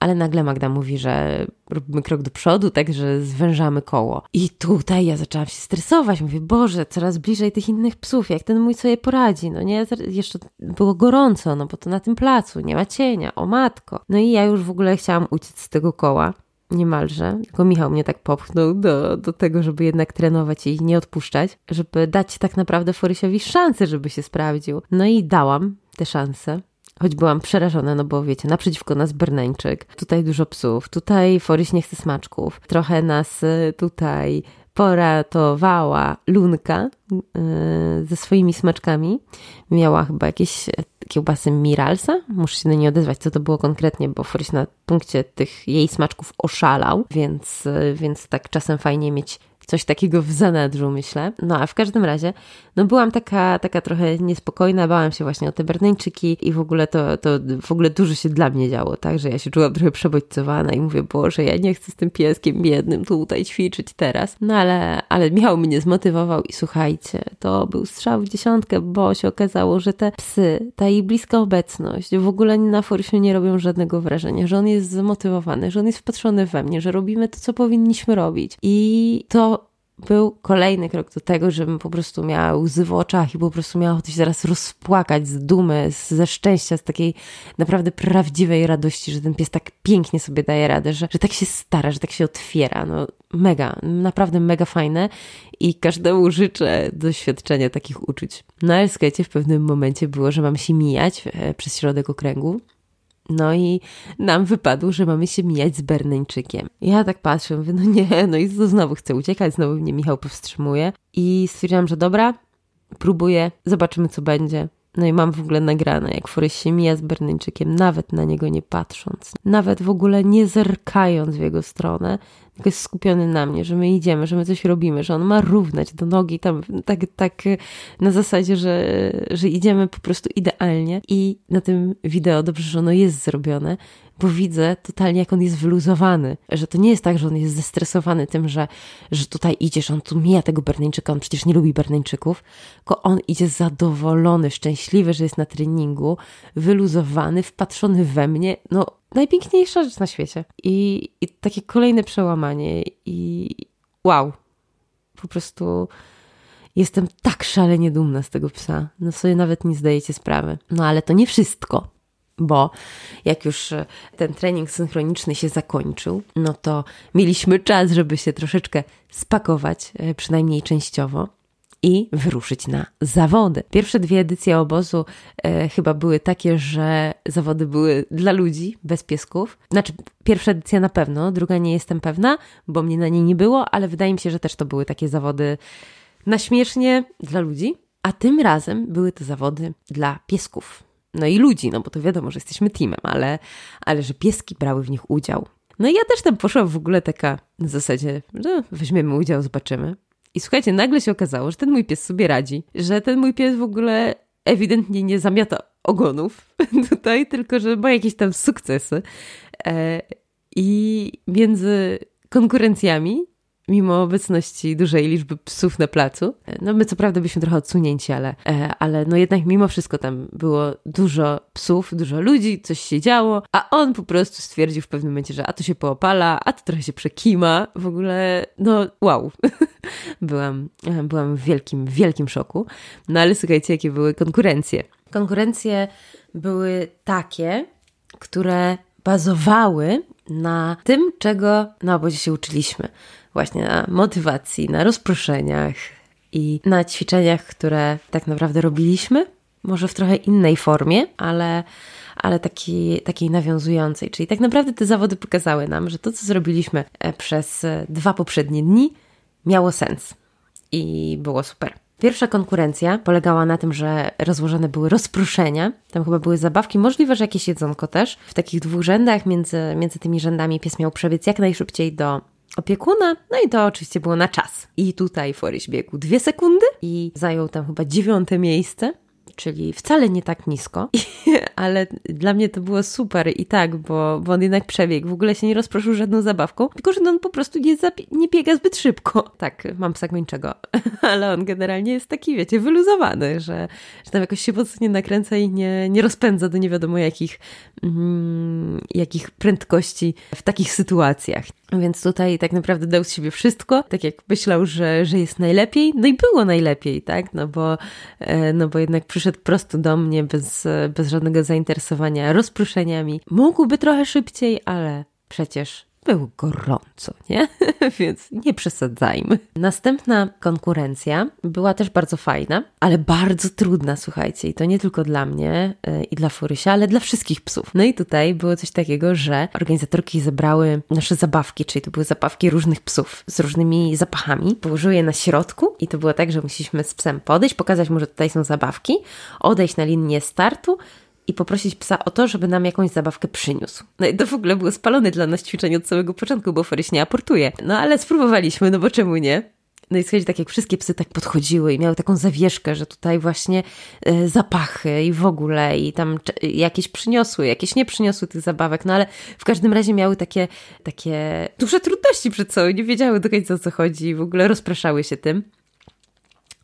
Speaker 1: ale nagle Magda mówi, że robimy krok do przodu, tak, że zwężamy koło. I tutaj ja zaczęłam się stresować. Mówię, Boże, coraz bliżej tych innych psów, jak ten mój sobie poradzi, no nie? Jeszcze było gorąco, no bo to na tym placu, nie ma cienia, o matko. No i ja już w ogóle chciałam uciec z tego koła niemalże, tylko Michał mnie tak popchnął do, do tego, żeby jednak trenować i nie odpuszczać, żeby dać tak naprawdę Forysiowi szansę, żeby się sprawdził. No i dałam te szanse choć byłam przerażona, no bo wiecie, naprzeciwko nas Berneńczyk, tutaj dużo psów, tutaj Foryś nie chce smaczków, trochę nas y, tutaj poratowała Lunka yy, ze swoimi smaczkami. Miała chyba jakieś kiełbasy Miralsa. Muszę się na nie odezwać, co to było konkretnie, bo Foryś na punkcie tych jej smaczków oszalał, więc, yy, więc tak czasem fajnie mieć coś takiego w zanadrzu, myślę. No a w każdym razie, no byłam taka, taka trochę niespokojna, bałam się właśnie o te Berneńczyki i w ogóle to, to w ogóle dużo się dla mnie działo, tak, że ja się czułam trochę przebodźcowana i mówię, Boże, ja nie chcę z tym pieskiem biednym tutaj ćwiczyć teraz. No ale, ale Michał mnie zmotywował i słuchajcie, to był strzał w dziesiątkę, bo się okazało, że te psy, ta jej bliska obecność w ogóle na Forsiu nie robią żadnego wrażenia, że on jest zmotywowany, że on jest wpatrzony we mnie, że robimy to, co powinniśmy robić. I to był kolejny krok do tego, żebym po prostu miała łzy w oczach i po prostu miała ochotę się zaraz rozpłakać z dumy, z, ze szczęścia, z takiej naprawdę prawdziwej radości, że ten pies tak pięknie sobie daje radę, że, że tak się stara, że tak się otwiera. No mega, naprawdę mega fajne i każdemu życzę doświadczenia takich uczuć. No ale słuchajcie, w pewnym momencie było, że mam się mijać e, przez środek okręgu no i nam wypadło, że mamy się mijać z Berneńczykiem. Ja tak patrzę, mówię, no nie, no i znowu chcę uciekać, znowu mnie Michał powstrzymuje. I stwierdziłam, że dobra, próbuję, zobaczymy co będzie. No i mam w ogóle nagrane, jak Forrest się mija z Berneńczykiem, nawet na niego nie patrząc, nawet w ogóle nie zerkając w jego stronę, tylko jest skupiony na mnie, że my idziemy, że my coś robimy, że on ma równać do nogi tam tak, tak na zasadzie, że, że idziemy po prostu idealnie. I na tym wideo dobrze, że ono jest zrobione, bo widzę totalnie, jak on jest wyluzowany, że to nie jest tak, że on jest zestresowany tym, że, że tutaj idziesz, on tu mija tego Berneńczyka, on przecież nie lubi Berneńczyków, tylko on idzie zadowolony, szczęśliwy, że jest na treningu, wyluzowany, wpatrzony we mnie, no najpiękniejsza rzecz na świecie. I, i takie kolejne przełamanie i wow, po prostu jestem tak szalenie dumna z tego psa. No sobie nawet nie zdajecie sprawy. No ale to nie wszystko bo jak już e, ten trening synchroniczny się zakończył, no to mieliśmy czas, żeby się troszeczkę spakować, e, przynajmniej częściowo. I wyruszyć na zawody. Pierwsze dwie edycje obozu e, chyba były takie, że zawody były dla ludzi, bez piesków. Znaczy, pierwsza edycja na pewno, druga nie jestem pewna, bo mnie na niej nie było, ale wydaje mi się, że też to były takie zawody na śmiesznie dla ludzi. A tym razem były to zawody dla piesków no i ludzi, no bo to wiadomo, że jesteśmy teamem, ale, ale że pieski brały w nich udział. No i ja też tam poszłam w ogóle taka na zasadzie, że weźmiemy udział, zobaczymy. I słuchajcie, nagle się okazało, że ten mój pies sobie radzi, że ten mój pies w ogóle ewidentnie nie zamiata ogonów tutaj, tylko że ma jakieś tam sukcesy. E, I między konkurencjami mimo obecności dużej liczby psów na placu. No my co prawda byliśmy trochę odsunięci, ale, e, ale no jednak mimo wszystko tam było dużo psów, dużo ludzi, coś się działo, a on po prostu stwierdził w pewnym momencie, że a to się poopala, a to trochę się przekima. W ogóle, no wow. byłam, byłam w wielkim, wielkim szoku. No ale słuchajcie, jakie były konkurencje. Konkurencje były takie, które bazowały na tym, czego na obozie się uczyliśmy właśnie na motywacji, na rozproszeniach i na ćwiczeniach, które tak naprawdę robiliśmy, może w trochę innej formie, ale, ale takiej, takiej nawiązującej. Czyli tak naprawdę te zawody pokazały nam, że to, co zrobiliśmy e, przez e, dwa poprzednie dni, miało sens i było super. Pierwsza konkurencja polegała na tym, że rozłożone były rozproszenia. Tam chyba były zabawki, możliwe, że jakieś jedzonko też. W takich dwóch rzędach, między, między tymi rzędami pies miał przebiec jak najszybciej do opiekuna, no i to oczywiście było na czas. I tutaj Foryś biegł dwie sekundy i zajął tam chyba dziewiąte miejsce czyli wcale nie tak nisko, ale dla mnie to było super i tak, bo, bo on jednak przebiegł, w ogóle się nie rozproszył żadną zabawką, tylko że on po prostu nie, nie biega zbyt szybko. Tak, mam psa gończego, ale on generalnie jest taki, wiecie, wyluzowany, że, że tam jakoś się mocno nie nakręca i nie, nie rozpędza do nie wiadomo jakich, mm, jakich prędkości w takich sytuacjach. Więc tutaj tak naprawdę dał z siebie wszystko, tak jak myślał, że, że jest najlepiej, no i było najlepiej, tak? No bo, e, no bo jednak przyszedł prosto do mnie bez, bez żadnego zainteresowania rozproszeniami. Mógłby trochę szybciej, ale przecież było gorąco, nie? Więc nie przesadzajmy. Następna konkurencja była też bardzo fajna, ale bardzo trudna, słuchajcie. I to nie tylko dla mnie yy, i dla Furysia, ale dla wszystkich psów. No i tutaj było coś takiego, że organizatorki zebrały nasze zabawki, czyli to były zabawki różnych psów z różnymi zapachami. Położyły je na środku i to było tak, że musieliśmy z psem podejść, pokazać mu, że tutaj są zabawki, odejść na linię startu, i poprosić psa o to, żeby nam jakąś zabawkę przyniósł. No i to w ogóle było spalone dla nas ćwiczenie od samego początku, bo Forys nie aportuje. No ale spróbowaliśmy, no bo czemu nie? No i słuchajcie, tak jak wszystkie psy tak podchodziły i miały taką zawieszkę, że tutaj właśnie y, zapachy i w ogóle i tam jakieś przyniosły, jakieś nie przyniosły tych zabawek, no ale w każdym razie miały takie, takie duże trudności przed sobą, nie wiedziały do końca o co chodzi i w ogóle rozpraszały się tym.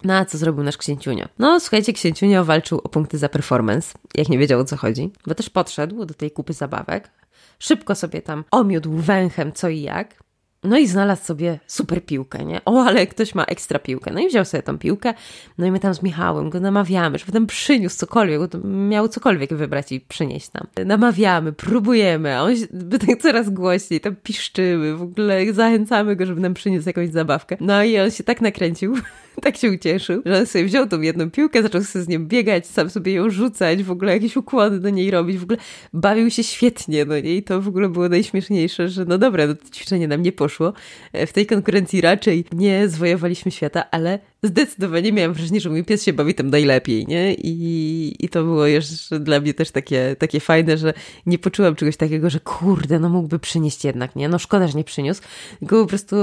Speaker 1: No a co zrobił nasz księciunio? No słuchajcie, księciunio walczył o punkty za performance, jak nie wiedział o co chodzi, bo też podszedł do tej kupy zabawek, szybko sobie tam omiódł węchem co i jak, no i znalazł sobie super piłkę, nie? O, ale ktoś ma ekstra piłkę. No i wziął sobie tą piłkę, no i my tam z Michałem go namawiamy, żeby tam przyniósł cokolwiek, miał cokolwiek wybrać i przynieść nam. Namawiamy, próbujemy, a on by tak coraz głośniej, tam piszczyły, w ogóle zachęcamy go, żeby nam przyniósł jakąś zabawkę. No i on się tak nakręcił, tak się ucieszył, że on sobie wziął tą jedną piłkę, zaczął sobie z nią biegać, sam sobie ją rzucać, w ogóle jakieś układy do niej robić, w ogóle bawił się świetnie, no nie? I to w ogóle było najśmieszniejsze, że no dobra, to ćwiczenie nam nie poszło. E, w tej konkurencji raczej nie zwojowaliśmy świata, ale zdecydowanie miałam wrażenie, że mój pies się bawi tam najlepiej, nie? I, i to było jeszcze dla mnie też takie, takie fajne, że nie poczułam czegoś takiego, że kurde, no mógłby przynieść jednak, nie? No szkoda, że nie przyniósł, tylko po prostu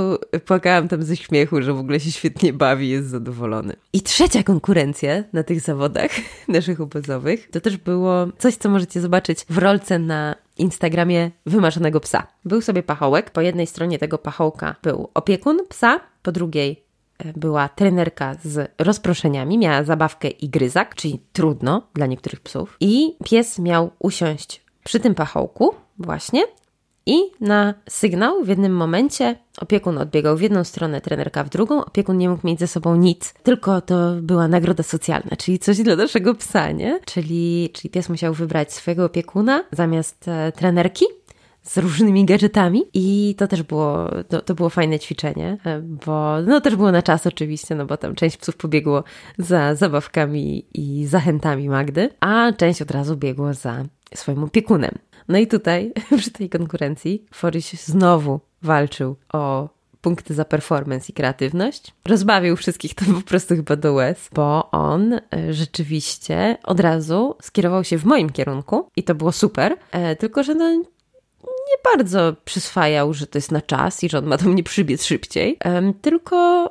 Speaker 1: płakałam tam ze śmiechu, że w ogóle się świetnie bawi, jest zadowolony. I trzecia konkurencja na tych zawodach naszych obozowych, to też było coś, co możecie zobaczyć w rolce na Instagramie wymarzonego psa. Był sobie pachołek, po jednej stronie tego pachołka był opiekun psa, po drugiej była trenerka z rozproszeniami, miała zabawkę i gryzak, czyli trudno dla niektórych psów. I pies miał usiąść przy tym pachołku właśnie i na sygnał w jednym momencie opiekun odbiegał w jedną stronę, trenerka w drugą. Opiekun nie mógł mieć ze sobą nic, tylko to była nagroda socjalna, czyli coś dla naszego psa, nie? Czyli, czyli pies musiał wybrać swojego opiekuna zamiast e, trenerki z różnymi gadżetami i to też było, to, to, było fajne ćwiczenie, e, bo no też było na czas oczywiście, no bo tam część psów pobiegło za zabawkami i zachętami Magdy, a część od razu biegło za swoim opiekunem. No i tutaj, przy tej konkurencji, Foryś znowu walczył o punkty za performance i kreatywność. Rozbawił wszystkich to po prostu chyba do łez, bo on e, rzeczywiście od razu skierował się w moim kierunku i to było super, e, tylko że no nie bardzo przyswajał, że to jest na czas i że on ma do mnie przybiec szybciej, tylko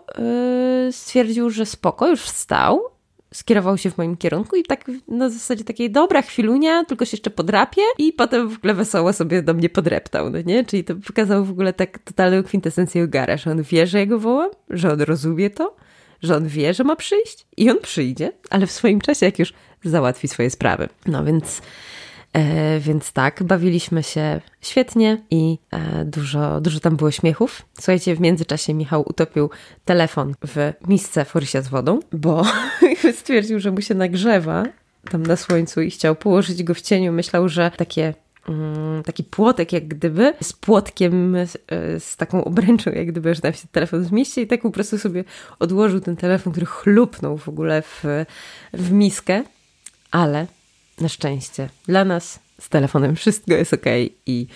Speaker 1: yy, stwierdził, że spoko, już wstał, skierował się w moim kierunku i tak na zasadzie takiej dobra chwilunia, tylko się jeszcze podrapie i potem w ogóle wesoło sobie do mnie podreptał, no nie? Czyli to pokazał w ogóle tak totalną kwintesencję Ogara, że on wie, że ja go wołam, że on rozumie to, że on wie, że ma przyjść i on przyjdzie, ale w swoim czasie, jak już załatwi swoje sprawy. No więc E, więc tak, bawiliśmy się świetnie i e, dużo, dużo tam było śmiechów. Słuchajcie, w międzyczasie Michał utopił telefon w misce forysia z wodą, bo stwierdził, że mu się nagrzewa tam na słońcu i chciał położyć go w cieniu. Myślał, że takie mm, taki płotek jak gdyby, z płotkiem, e, z, taką obręczą jak gdyby, że tam się telefon zmieści i tak po prostu sobie odłożył ten telefon, który chlupnął w ogóle w, w miskę, ale na szczęście dla nas z telefonem wszystko jest ok i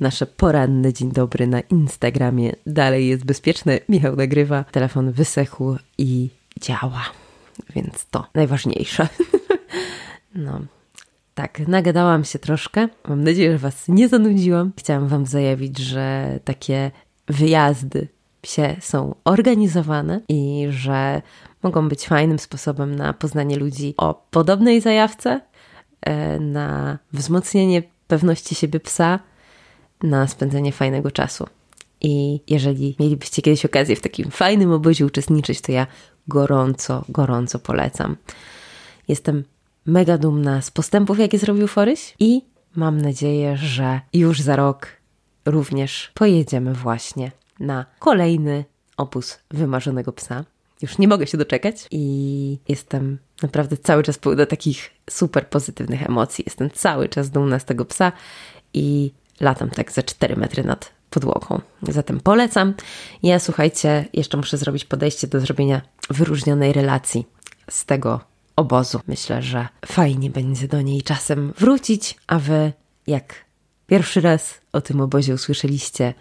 Speaker 1: nasze poranne dzień dobry na Instagramie dalej jest bezpieczne. Michał nagrywa, telefon wysechł i działa, więc to najważniejsze. no. Tak, nagadałam się troszkę. Mam nadzieję, że Was nie zanudziłam. Chciałam Wam zajawić, że takie wyjazdy się są organizowane i że mogą być fajnym sposobem na poznanie ludzi o podobnej zajawce, na wzmocnienie pewności siebie psa, na spędzenie fajnego czasu. I jeżeli mielibyście kiedyś okazję w takim fajnym obozie uczestniczyć, to ja gorąco, gorąco polecam. Jestem mega dumna z postępów, jakie zrobił Foryś i mam nadzieję, że już za rok również pojedziemy właśnie na kolejny opus wymarzonego psa. Już nie mogę się doczekać i jestem naprawdę cały czas pełna takich super pozytywnych emocji. Jestem cały czas dumna z tego psa i latam tak za 4 metry nad podłogą. Zatem polecam. Ja słuchajcie, jeszcze muszę zrobić podejście do zrobienia wyróżnionej relacji z tego obozu. Myślę, że fajnie będzie do niej czasem wrócić, a wy jak pierwszy raz o tym obozie usłyszeliście,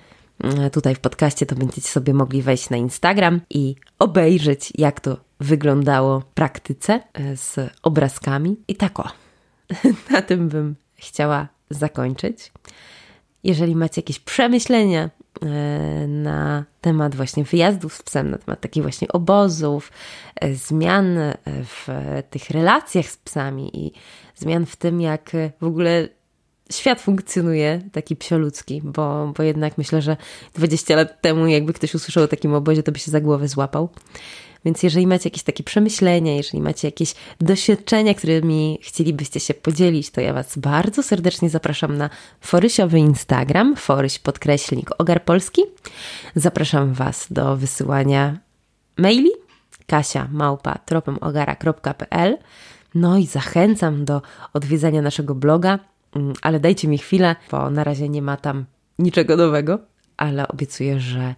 Speaker 1: E, tutaj w podcaście, to będziecie sobie mogli wejść na Instagram i obejrzeć, jak to wyglądało w praktyce e, z obrazkami. I tak o, na tym bym chciała zakończyć. Jeżeli macie jakieś przemyślenia e, na temat właśnie wyjazdów z psem, na temat takich właśnie obozów, zmian w tych relacjach z psami i zmian w tym, jak w ogóle świat funkcjonuje taki psioludzki, bo, bo jednak myślę, że 20 lat temu jakby ktoś usłyszał o takim obozie, to by się za głowę złapał. Więc jeżeli macie jakieś takie przemyślenia, jeżeli macie jakieś doświadczenia, którymi chcielibyście się podzielić, to ja Was bardzo serdecznie zapraszam na forysiowy Instagram, foryś podkreślnik ogar polski. Zapraszam Was do wysyłania maili kasia małpa tropemogara.pl no i zachęcam do odwiedzania naszego bloga Mm, ale dajcie mi chwilę, bo na razie nie ma tam niczego nowego, ale obiecuję, że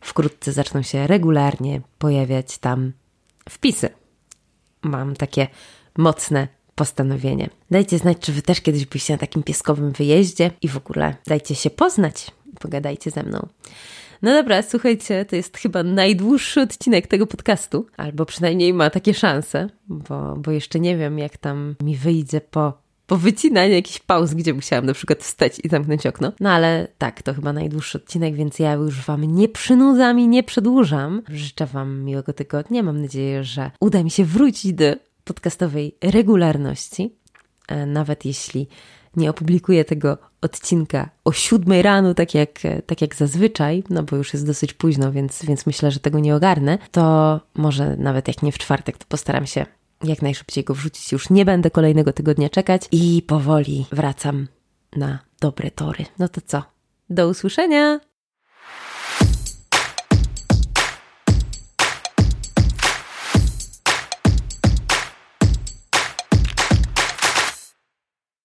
Speaker 1: wkrótce zaczną się regularnie pojawiać tam wpisy. Mam takie mocne postanowienie. Dajcie znać, czy wy też kiedyś byliście na takim pieskowym wyjeździe i w ogóle dajcie się poznać, pogadajcie ze mną. No dobra, słuchajcie, to jest chyba najdłuższy odcinek tego podcastu, albo przynajmniej ma takie szanse, bo, bo jeszcze nie wiem, jak tam mi wyjdzie po po wycinaniu jakichś pauz, gdzie musiałam na przykład wstać i zamknąć okno. No ale tak, to chyba najdłuższy odcinek, więc ja już Wam nie przynudzam i nie przedłużam. Życzę Wam miłego tygodnia. Mam nadzieję, że uda mi się wrócić do podcastowej regularności. E, nawet jeśli nie opublikuję tego odcinka o siódmej rano, tak jak, tak jak zazwyczaj, no bo już jest dosyć późno, więc, więc myślę, że tego nie ogarnę, to może nawet jak nie w czwartek, to postaram się jak najszybciej go wrzucić. Już nie będę kolejnego tygodnia czekać i powoli wracam na dobre tory. No to co? Do usłyszenia!